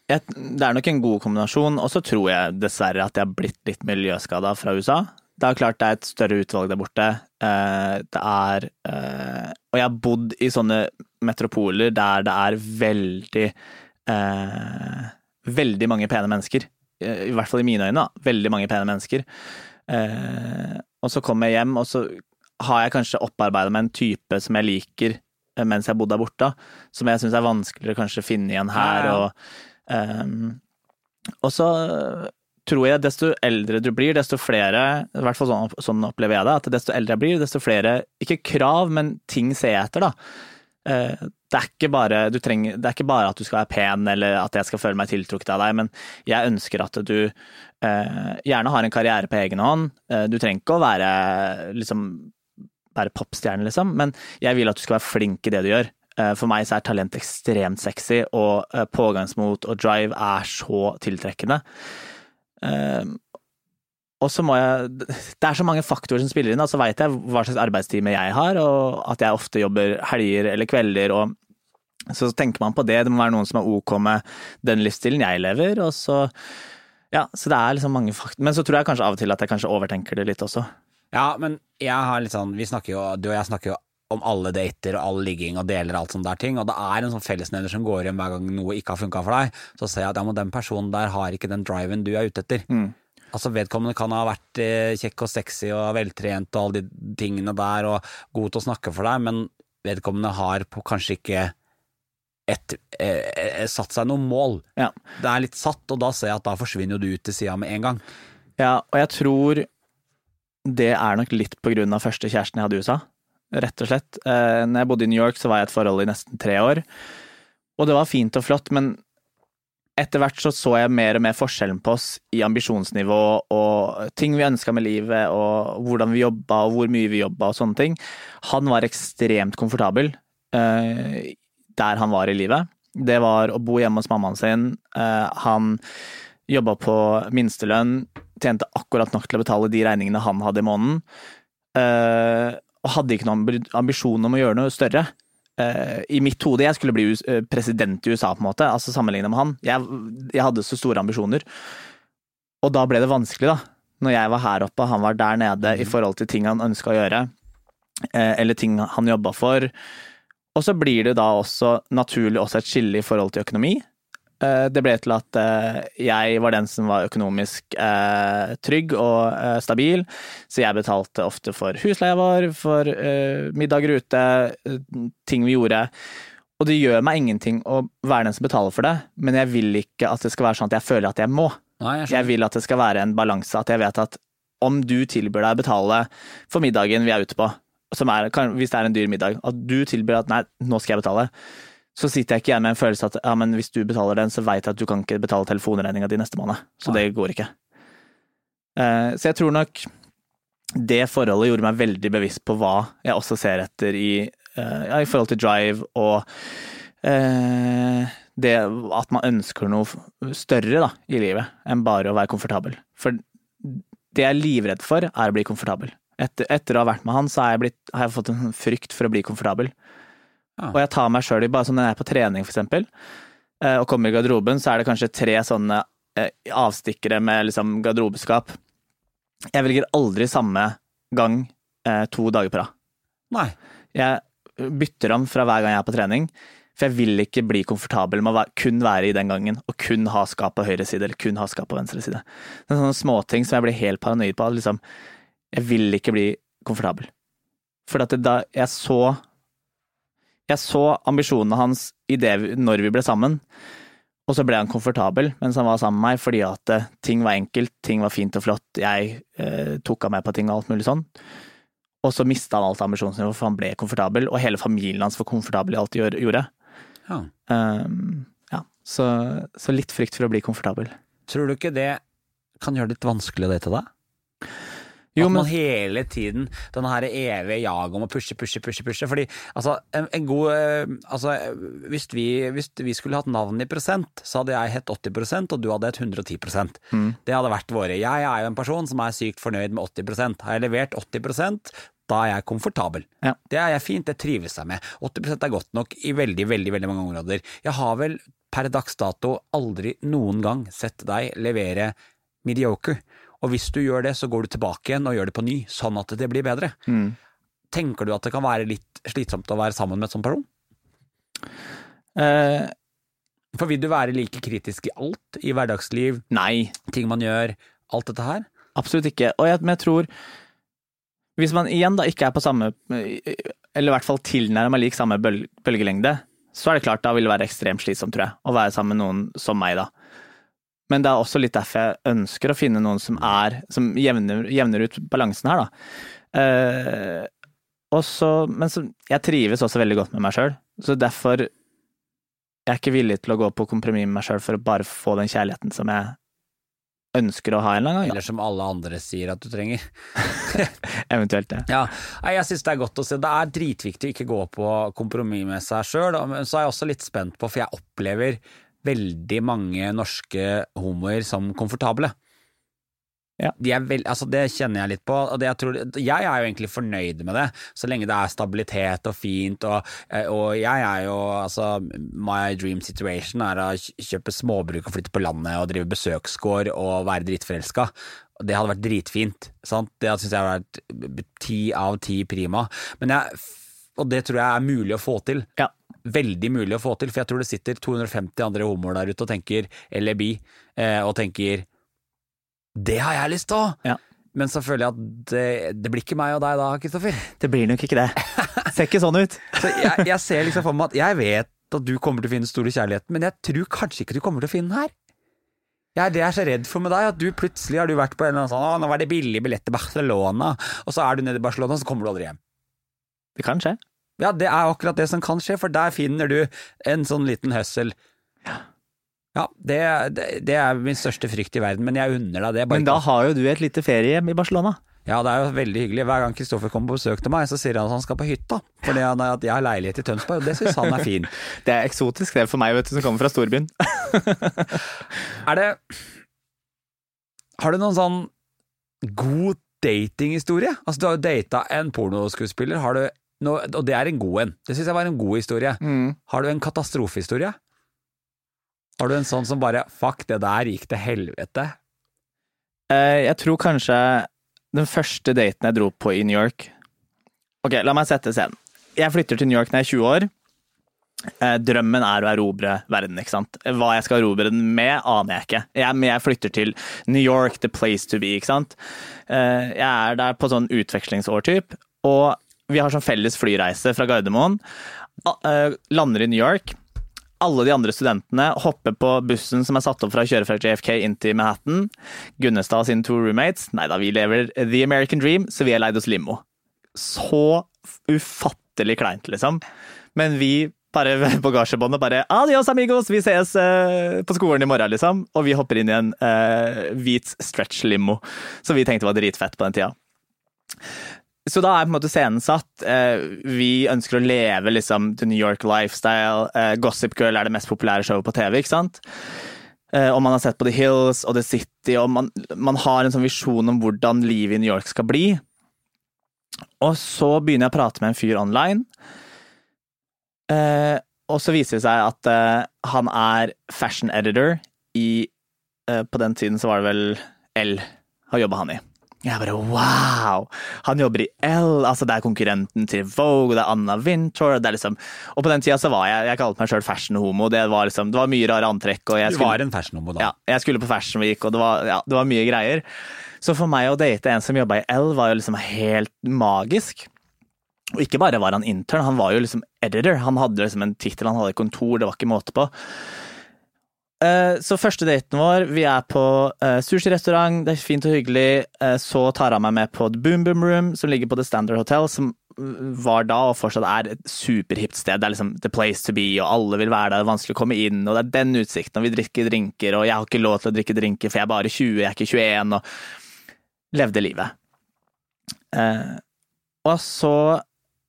Jeg, det er nok en god kombinasjon, og så tror jeg dessverre at jeg har blitt litt miljøskada fra USA. Det er klart det er et større utvalg der borte. Eh, det er eh, Og jeg har bodd i sånne metropoler der det er veldig eh, Veldig mange pene mennesker. I hvert fall i mine øyne, da. Veldig mange pene mennesker. Og så kommer jeg hjem, og så har jeg kanskje opparbeida meg en type som jeg liker mens jeg har bodd der borte, som jeg syns er vanskeligere kanskje å finne igjen her. Og Ehm, og så tror jeg desto eldre du blir, desto flere, i hvert fall sånn, sånn opplever jeg det, at desto eldre jeg blir, desto flere, ikke krav, men ting ser jeg etter, da. Eh, Det er, bare, trenger, det er ikke bare at du skal være pen eller at jeg skal føle meg tiltrukket av deg, men jeg ønsker at du eh, gjerne har en karriere på egen hånd. Eh, du trenger ikke å være liksom popstjerne, liksom, men jeg vil at du skal være flink i det du gjør. Eh, For meg så er talent ekstremt sexy, og eh, pågangsmot og drive er så tiltrekkende. Eh, Og så må jeg Det er så mange faktorer som spiller inn. Så veit jeg hva slags arbeidstime jeg har, og at jeg ofte jobber helger eller kvelder, og så tenker man på det. Det må være noen som er ok med den livsstilen jeg lever, og så Ja, så det er liksom mange faktorer. Men så tror jeg kanskje av og til at jeg kanskje overtenker det litt også.
Ja, men jeg har litt sånn Vi snakker jo, du og jeg snakker jo om alle dater og all ligging og deler alt sånt der ting, og det er en sånn fellesnevner som går igjen hver gang noe ikke har funka for deg. Så ser jeg at ja, men den personen der har ikke den driven du er ute etter.
Mm.
Altså Vedkommende kan ha vært eh, kjekk og sexy og veltrent og alle de tingene der og god til å snakke for deg, men vedkommende har på kanskje ikke et, eh, eh, satt seg noen mål.
Ja.
Det er litt satt, og da ser jeg at da forsvinner jo du ut til sida med en gang.
Ja, og jeg tror det er nok litt på grunn av første kjæresten jeg hadde i USA. Rett og slett. Eh, når jeg bodde i New York, så var jeg i et forhold i nesten tre år. Og det var fint og flott, men etter hvert så så jeg mer og mer forskjellen på oss i ambisjonsnivå og ting vi ønska med livet og hvordan vi jobba og hvor mye vi jobba og sånne ting. Han var ekstremt komfortabel eh, der han var i livet. Det var å bo hjemme hos mammaen sin. Eh, han jobba på minstelønn, tjente akkurat nok til å betale de regningene han hadde i måneden. Eh, og hadde ikke noen ambisjon om å gjøre noe større. Uh, i mitt hode Jeg skulle bli uh, president i USA, på en måte, altså sammenlignet med han. Jeg, jeg, hadde så store ambisjoner. Og da ble det vanskelig, da. Når jeg var her oppe og han var der nede mm. i forhold til ting han ønska å gjøre. Uh, eller ting han jobba for. Og så blir det da også naturlig også et skille i forhold til økonomi. Eh, det ble til at eh, jeg var den som var økonomisk eh, trygg og stabil, så jeg betalte ofte for husleia vår, for middager ute, ting vi gjorde. Og det gjør meg ingenting å være den som betaler for det, men jeg vil ikke at det skal være sånn at jeg føler at jeg må.
Nei, jeg,
jeg, vil at det skal være en balanse, at jeg vet at om du tilbyr deg å betale for middagen vi er ute på, er, hvis det er en dyr middag, at du tilbyr at nei, nå skal jeg betale, så sitter jeg ikke igjen med en følelse at ja, men hvis du betaler den, så veit jeg at du kan ikke betale telefonregninga di neste måned. Så det går ikke. Uh, så jeg tror nok det forholdet gjorde meg veldig bevisst på hva jeg også ser etter i, uh, ja, i forhold til drive og uh, det at man ønsker noe større da, i livet enn bare å være komfortabel. For det jeg er livredd for, er å bli komfortabel. Etter, etter å ha vært med han, så jeg, blitt, har jeg fått en frykt for å bli komfortabel. Ja. Og jeg tar meg sjøl i bare som når jeg er på trening, eksempel, eh, og kommer i garderoben, så er det kanskje tre sånne eh, avstikkere med liksom garderobeskap. Jeg velger aldri samme gang eh, to dager på rad.
Nei.
Jeg bytter om fra hver gang jeg er på trening, for jeg vil ikke bli komfortabel med å kun være i den gangen, og kun ha skap på høyre side, eller kun ha skap på venstre side. Det er sånne småting som jeg blir helt paranoid på. Liksom, jeg vil ikke bli komfortabel. For da jeg så jeg så ambisjonene hans i det når vi ble sammen, og så ble han komfortabel mens han var sammen med meg, fordi at eh, ting var enkelt, ting var fint og flott, jeg eh, tok av meg på ting og alt mulig sånn. Og så mista han alt ambisjonsnivået, for han ble komfortabel, og hele familien hans var komfortabel i alt de gjorde. Ja. Um, ja. Så, så, litt frykt for å bli komfortabel.
Tror du ikke det kan gjøre det litt vanskelig det til deg? Jo, at man hele tiden denne her evige jaget om å pushe, pushe, pushe. pushe. Fordi altså, en, en god eh, altså, hvis, vi, hvis vi skulle hatt navn i prosent, så hadde jeg hett 80 og du hadde hett 110 mm. Det hadde vært våre. Jeg er jo en person som er sykt fornøyd med 80 Har jeg levert 80 da er jeg komfortabel. Ja. Det er jeg fint, det trives jeg med. 80 er godt nok i veldig, veldig, veldig mange områder. Jeg har vel per dags dato aldri noen gang sett deg levere mediocre. Og hvis du gjør det, så går du tilbake igjen og gjør det på ny, sånn at det blir bedre. Mm. Tenker du at det kan være litt slitsomt å være sammen med et sånt person? Eh. For vil du være like kritisk i alt? I hverdagsliv?
Nei.
Ting man gjør? Alt dette her?
Absolutt ikke. Og jeg, men jeg tror Hvis man igjen da ikke er på samme Eller i hvert fall tilnærma lik samme bølgelengde, så er det klart da vil det være ekstremt slitsomt, tror jeg, å være sammen med noen som meg, da. Men det er også litt derfor jeg ønsker å finne noen som er Som jevner, jevner ut balansen her, da. Eh, også, men så, jeg trives også veldig godt med meg sjøl, så derfor jeg er ikke villig til å gå på kompromiss med meg sjøl for å bare få den kjærligheten som jeg ønsker å ha en eller annen gang.
Eller som alle andre sier at du trenger.
Eventuelt det.
Ja, jeg syns det er godt å se. Det er dritviktig å ikke gå på kompromiss med seg sjøl. Men så er jeg også litt spent på, for jeg opplever veldig mange norske homoer som komfortable. Ja. De veld, altså det kjenner jeg litt på. og jeg, tror, jeg, er jo egentlig fornøyd med det, så lenge det er stabilitet og fint. Og, eh, og jeg er jo altså My dream situation er å kjøpe småbruk og flytte på landet og drive besøksgård og være dritforelska. Det hadde vært dritfint. Sant? Det syns jeg hadde vært ti av ti prima. Jeg, og det tror jeg er mulig å få til. Ja veldig mulig å få til, for jeg tror det sitter 250 andre homoer der ute og tenker, eller bi, eh, og tenker det har jeg lyst til! Ja. Men så føler jeg at det, det, blir ikke meg og deg da, Kristoffer.
Det blir nok ikke det. Ser ikke sånn ut.
så jeg, jeg, ser liksom for meg at jeg vet at du kommer til å finne store kjærligheten, men jeg tror kanskje ikke du kommer til å finne den her. Jeg er det jeg er så redd for med deg, at du plutselig har du vært på en eller annen sånn 'Å, nå var det billig billett til Barcelona', og så er du nede i Barcelona, og så kommer du aldri hjem.
Det kan skje.
Ja, det er akkurat det som kan skje, for der finner du en sånn liten høssel. Ja. Ja, det, det, det er min største frykt i verden, men jeg unner deg det.
Men da
ikke-
har jo du et lite feriehjem i Barcelona.
Ja, det er jo veldig hyggelig. Hver gang Kristoffer kommer på besøk til meg, så sier han at han skal på hytta. Fordi han, at jeg har leilighet i Tønsberg, og det syns han er fin.
Det er eksotisk det er for meg, vet du, som kommer fra storbyen.
Er det Har du noen sånn god datinghistorie? Altså, du har jo data en pornoskuespiller, har du noe, og det er en god en. Det syns jeg var en god historie. Har du en katastrofehistorie? Har du en sånn som bare Fuck, det der gikk til helvete.
Eh, Jeg tror kanskje den første daten jeg dro på i New York Ok, la meg sette scenen. Jeg flytter til New York når jeg er 20 år. Eh, Drømmen er å erobre verden, ikke sant. Hva jeg skal erobre den med, aner jeg ikke. Jeg, men jeg flytter til New York, the place to be, ikke sant. Eh, Jeg er der på sånn utvekslingsår, type. og vi har sånn felles flyreise fra Gardermoen. Eh, Lander i New York. Alle de andre studentene hopper på bussen som er satt opp fra å kjøre fra JFK inn til Manhattan. Gunnestad og sine to roommates. Nei da, vi lever the American dream, så vi har leid oss limo. Så ufattelig kleint, liksom. Men vi bare ved bagasjebåndet bare Adios, amigos! Vi ses eh, på skolen i morgen, liksom. Og vi hopper inn i en eh, hvit stretch-limo, som vi tenkte var dritfett på den tida. Så da er på en måte scenen satt. Eh, Vi ønsker å leve liksom the New York lifestyle. Eh, Gossip Girl er det mest populære showet på TV, ikke sant? Eh, Og man har sett på The Hills og The City, og man, man har en sånn visjon om hvordan livet i New York skal bli. Og så begynner jeg å prate med en fyr online. Og så viser det seg at han er fashion editor i På den tiden så var det vel L har jobba han i. Jeg bare wow! Han jobber i L, altså det er konkurrenten til Vogue, og det er Anna Wintour. Det er liksom, og på den tida så var jeg Jeg kalte meg sjøl fashion-homo. Det var liksom, det var mye rare antrekk. Og jeg
Du var en fashion-homo da.
ja, jeg skulle på Fashion Week, og det var, ja, det var mye greier. Så for meg å date en som jobba i L, var jo liksom helt magisk. Og ikke bare var han intern, han var jo liksom editor. Han hadde liksom en tittel, han hadde kontor, det var ikke måte på. Eh, Så første daten vår, vi er på uh, sushirestaurant, det er fint og hyggelig. Eh, Så tar han meg med på The Boom Boom Room, som ligger på The Standard Hotel, som var da og fortsatt er et superhipt sted. Det er liksom the place to be, og alle vil være der, det er vanskelig å komme inn, og det er den utsikten, og vi drikker drinker, og jeg har ikke lov til å drikke drinker, for jeg er bare 20, jeg er ikke 21, og levde livet. Og så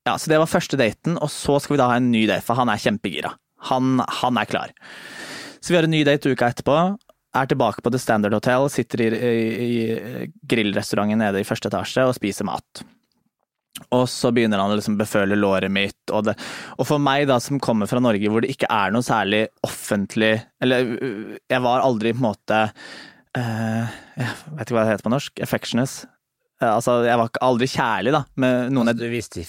Ja, så det var første daten, og så skal vi da ha en ny date, for han er kjempegira. Han, han er klar. Så vi har en ny date uka etterpå. Er tilbake på The Standard Hotel, sitter i, i, i grillrestauranten nede i første etasje og spiser mat. Og så begynner han å liksom beføle låret mitt. Og, det, og for meg, da, som kommer fra Norge hvor det ikke er noe særlig offentlig Eller øh, jeg var aldri på en måte uh, Jeg vet ikke hva det heter på norsk. Affectionous. Eh, Altså, jeg var aldri kjærlig, da, med noen altså,
Du viste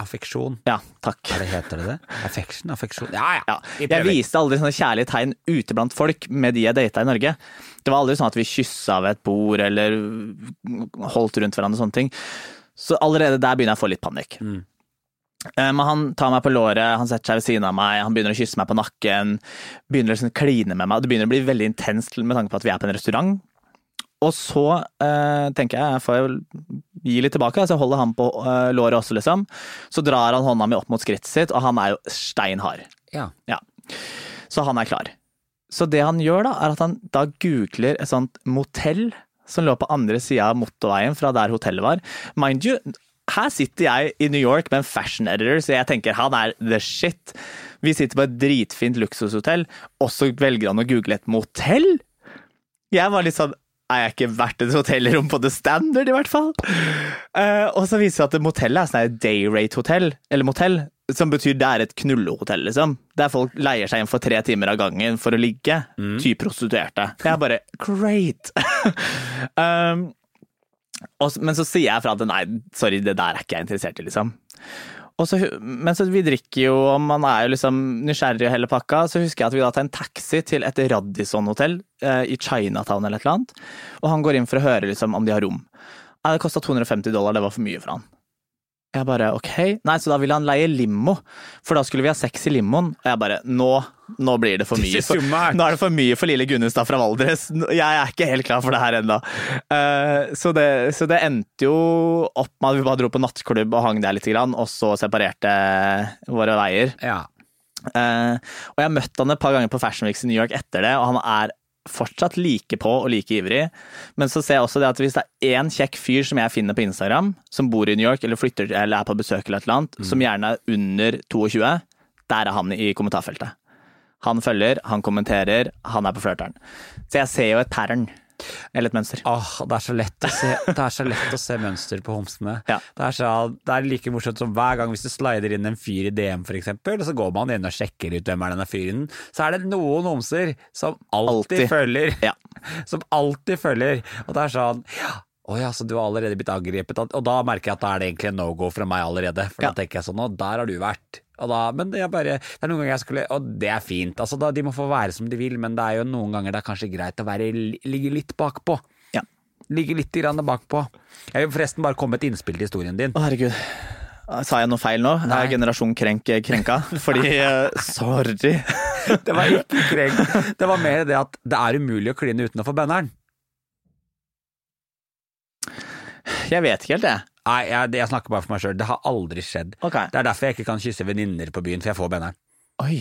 affeksjon.
Ja, takk.
Hva heter det det? Affection? Affeksjon? Ja, ja.
Ja, jeg viste aldri sånne kjærlige tegn ute blant folk med de jeg data i Norge. Det var aldri sånn at vi kyssa ved et bord eller holdt rundt hverandre og sånne ting. Så allerede der begynner jeg å få litt panikk.
Mm.
Eh, Men han tar meg på låret, han setter seg ved siden av meg, han begynner å kysse meg på nakken. Begynner å liksom kline med meg. Det begynner å bli veldig intenst med tanke på at vi er på en restaurant. Og så eh, tenker jeg jeg får gi litt tilbake, så jeg holder han på eh, låret også, liksom. Så drar han hånda mi opp mot skrittet sitt, og han er jo steinhard.
Ja.
Ja. Så han er klar. Så det han gjør da, er at han da googler et sånt motell som lå på andre sida av motorveien fra der hotellet var. Mind you, her sitter jeg i New York med en fashion editor, så jeg tenker han er the shit. Vi sitter på et dritfint luksushotell, og så velger han å google et motell? Jeg var litt sånn er jeg ikke verdt et hotellrom på The Standard, i hvert fall? Uh, og så viser det seg at motellet er sånn her day rate-hotell, eller motell, som betyr det er et knullehotell, liksom. Der folk leier seg inn for tre timer av gangen for å ligge. Typ prostituerte. Jeg er bare great! um, og, men så sier jeg fra at nei, sorry, det der er ikke jeg interessert i, liksom. Så, men så vi drikker jo, og man er jo liksom nysgjerrig og hele pakka, så husker jeg at vi da tar en taxi til et Radisson-hotell eh, i Chinatown eller et eller annet, og han går inn for å høre liksom om de har rom. Nei, det kosta 250 dollar, det var for mye for han. Jeg bare ok, nei, så da ville han leie limo, for da skulle vi ha sex i limoen. Og jeg bare nå, nå blir det for mye.
Is.
Nå er det for mye for lille Gunnestad fra Valdres. Jeg er ikke helt klar for det her ennå. Uh, så, det, så det endte jo opp med at vi bare dro på nattklubb og hang der litt, og så separerte våre veier.
ja.
Uh, og jeg har møtt han et par ganger på Fashion Weeks i New York etter det, og han er fortsatt like på og like ivrig. Men så ser jeg også det at hvis det er én kjekk fyr som jeg finner på Instagram, som bor i New York eller flytter eller er på besøk eller et eller annet, som gjerne er under 22, der er han i kommentarfeltet. Han følger, han kommenterer, han er på flørteren. Så jeg ser jo et pattern. Eller et mønster.
Åh, det er så lett å se, det er så lett å se mønster på homsene.
Ja.
Det, er så, det er like morsomt som hver gang hvis du slider inn en fyr i DM for eksempel, og så går man inn og sjekker ut hvem er denne fyren, så er det noen homser som alltid,
Alltid.
følger.
Ja.
Som alltid følger. Og det er sånn ja, å ja, så du har allerede blitt angrepet. Og da merker jeg at da er det egentlig en no-go fra meg allerede. For
Ja.
da tenker jeg sånn, og der har du vært. Da, men det er bare Det er noen ganger jeg skulle Og det er fint. Altså, da, de må få være som de vil, men det er jo noen ganger det er kanskje greit å være, ligge litt bakpå.
Ja.
Ligge litt grann bakpå. Jeg vil forresten bare komme med et innspill til historien din.
Å, herregud. Sa jeg noe feil nå?
Nei.
Er generasjon krenk krenka? Fordi eh, Sorry.
Det var ikke krenk. Det var mer det at det er umulig å kline uten å få banneren.
Jeg vet ikke helt, jeg.
Nei, jeg, jeg snakker bare for meg sjøl. Det har aldri skjedd.
Okay.
Det er derfor jeg ikke kan kysse venninner på byen, for jeg får benneren.
Oi.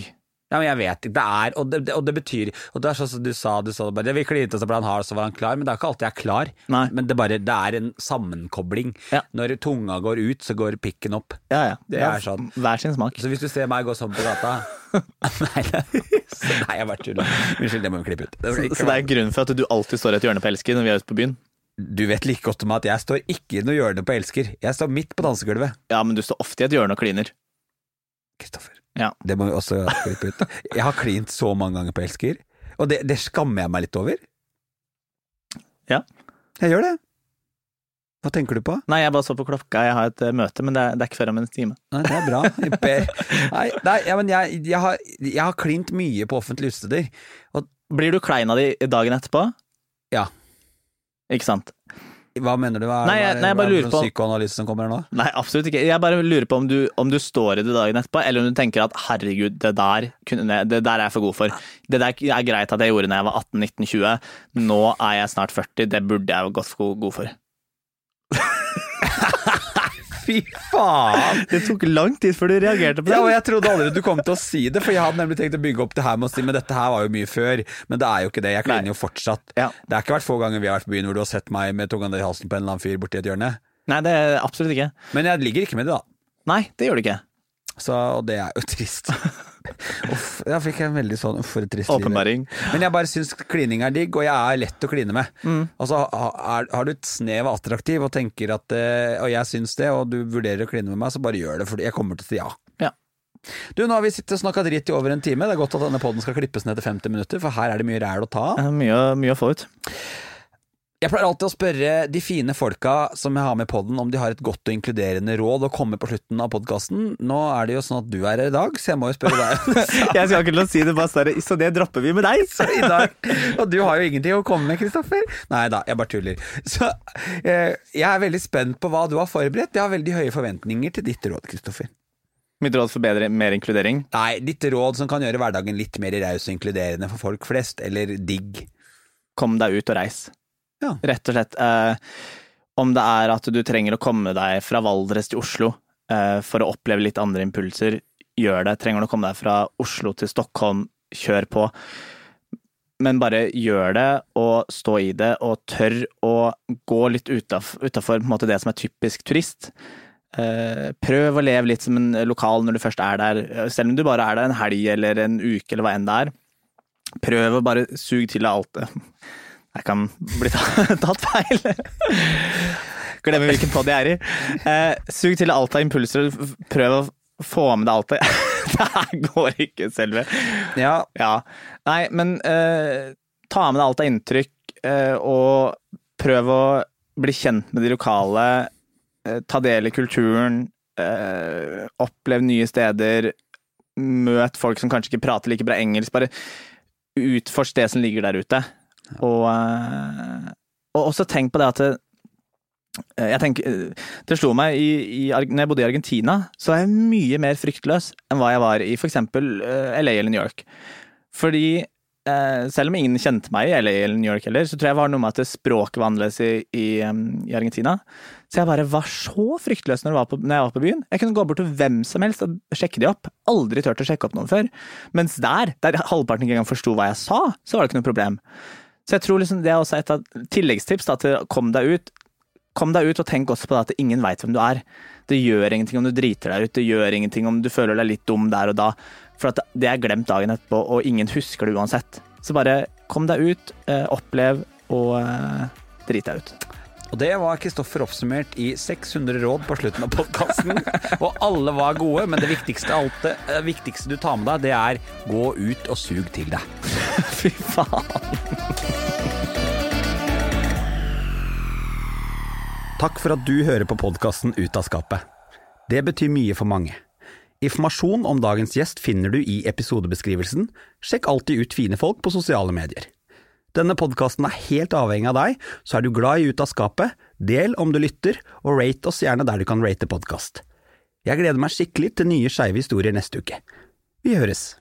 Ja, men jeg vet ikke. Det er, og det, og det betyr Og det er sånn som du sa, du sa det bare Vi klinte, og så ble han hard, så var han klar. Men det er ikke alltid jeg er klar.
Nei.
Men det, bare, det er en sammenkobling.
Ja.
Når tunga går ut, så går pikken opp.
Ja, ja.
Det er sånn.
Hver sin smak.
Så hvis du ser meg gå sånn på gata Nei, nei, jeg bare tuller. Unnskyld, det må vi klippe ut. Det
Så, så det er grunnen for at du alltid står i et hjørne på Elsker når vi er ute på byen?
Du vet like godt om at jeg står ikke i noe hjørne på Elsker. Jeg står midt på dansegulvet.
Ja, men du står ofte i et hjørne og kliner.
Kristoffer.
Ja.
Det må vi også klippe ut. Jeg har klint så mange ganger på Elsker, og det, det skammer jeg meg litt over.
Ja.
Jeg gjør det. Hva tenker du på?
Nei, jeg bare så på klokka, jeg har et eh, møte, men det er, det er ikke før om en time.
Nei, det er bra. Nei, nei ja, men jeg, jeg, har, jeg har klint mye på offentlige utesteder.
Blir du klein av de dagen etterpå?
Ja.
Ikke sant?
hva mener du? Hva er,
Nei, jeg- nei, jeg bare
er
lurer på-
psykoanalyse som kommer her nå?
Nei, absolutt ikke. Jeg bare lurer på om du, om du står i det dagen etterpå, eller om du tenker at herregud, det der, kunne, det der er jeg for god for. Det der er greit at jeg gjorde da jeg var 18-19-20, nå er jeg snart 40, det burde jeg gått for god for.
Fy faen!
Det tok lang tid før du reagerte på det.
Ja, og jeg trodde aldri du kom til å si det, for jeg hadde nemlig tenkt å bygge opp det her med å si men dette her var jo mye før. Men det er jo ikke det. Jeg kliner jo fortsatt.
Ja.
Det har ikke vært få ganger vi har vært på byen hvor du har sett meg med tunga ned i halsen på en eller annen fyr borti et hjørne.
Nei, det er absolutt ikke.
Men jeg ligger ikke med det, da.
Nei, det gjør du ikke.
Så, og det er jo trist. Uff, da fikk jeg en veldig sånn for et trist liv.
Åpenbaring.
Men jeg bare syns klining er digg, og jeg er lett å kline med.
Mm.
Og så har, er- har du et snev av attraktiv og tenker at eh, Og jeg syns det, og du vurderer å kline med meg, så bare gjør det, for jeg kommer til å si ja.
Ja.
Du, nå har vi sittet og snakka dritt i over en time. Det er godt at denne poden skal klippes ned til 50 minutter, for her er det mye ræl å ta av.
Mye, mye å få ut.
Jeg pleier alltid å spørre de fine folka som jeg har med podden om de har et godt og inkluderende råd å komme på slutten av podkasten. Nå er det jo sånn at du er her i dag, så jeg må jo spørre deg.
Jeg skal ikke si det, bare større, så det dropper vi med deg.
i dag. Og du har jo ingenting å komme med, Kristoffer. Nei da, jeg bare tuller. Så eh, jeg er veldig spent på hva du har forberedt. Jeg har veldig høye forventninger til ditt råd, Kristoffer.
Mitt råd for bedre, mer inkludering.
Nei, ditt råd som kan gjøre hverdagen litt mer raus og inkluderende for folk flest, eller digg.
Kom deg ut og reis.
Ja.
Rett og slett. Eh, om det er at du trenger å komme deg fra Valdres til Oslo eh, for å oppleve litt andre impulser, gjør det. Trenger du å komme deg fra Oslo til Stockholm, kjør på. Men bare gjør det, og stå i det, og tør å gå litt utafor det som er typisk turist. Eh, prøv å leve litt som en lokal når du først er der, selv om du bare er der en helg eller en uke eller hva enn det er. Prøv å bare suge til deg alt det. Jeg kan bli tatt feil. Glemme hvilken podd jeg er i. Eh, sug til alt av impulser, og prøv å få med deg alt det Det her går ikke, selve.
Ja,
Ja. Nei, men eh, ta med deg alt av inntrykk, eh, og prøv å bli kjent med de lokale. Eh, ta del i kulturen. Eh, opplev nye steder. Møt folk som kanskje ikke prater like bra engelsk. Bare utforsk det som ligger der ute. Og, eh, og også tenk på det at eh, jeg tenker, eh, Det slo meg i, i, når jeg bodde i Argentina, så er jeg mye mer fryktløs enn hva jeg var i f.eks. LA eller New York. Fordi selv om ingen kjente meg i LA eller New York heller, så tror jeg var noe med at språket var annerledes i, i, i, Argentina. Så jeg bare var så fryktløs når jeg, var på, jeg var på byen. Jeg kunne gå bort til hvem som helst og sjekke de opp. Aldri turt å sjekke opp noen før. Mens der, der halvparten ikke engang forsto hva jeg sa, så var det ikke noe problem. Så jeg tror liksom det er også et av tilleggstips da, til kom deg ut. Kom deg ut, og tenk også på det at ingen veit hvem du er. Det gjør ingenting om du driter deg ut, det gjør ingenting om du føler deg litt dum der og da. For det er glemt dagen etterpå, og ingen husker det uansett. Så bare kom deg ut, eh, opplev og eh, drit deg ut.
Og det var Kristoffer oppsummert i 600 råd på slutten av podkasten. og alle var gode, men det viktigste, alt, det eh, viktigste du tar med deg, det er gå ut og sug til deg.
Fy faen.
Takk for at du hører på podkasten Ut av skapet. Det betyr mye for mange. Informasjon om dagens gjest finner du i episodebeskrivelsen. Sjekk alltid ut fine folk på sosiale medier. Denne podkasten er helt avhengig av deg, så er du glad i Ut av skapet, del om du lytter, og rate oss gjerne der du kan rate podkast. Jeg gleder meg skikkelig til nye skeive historier neste uke. Vi høres!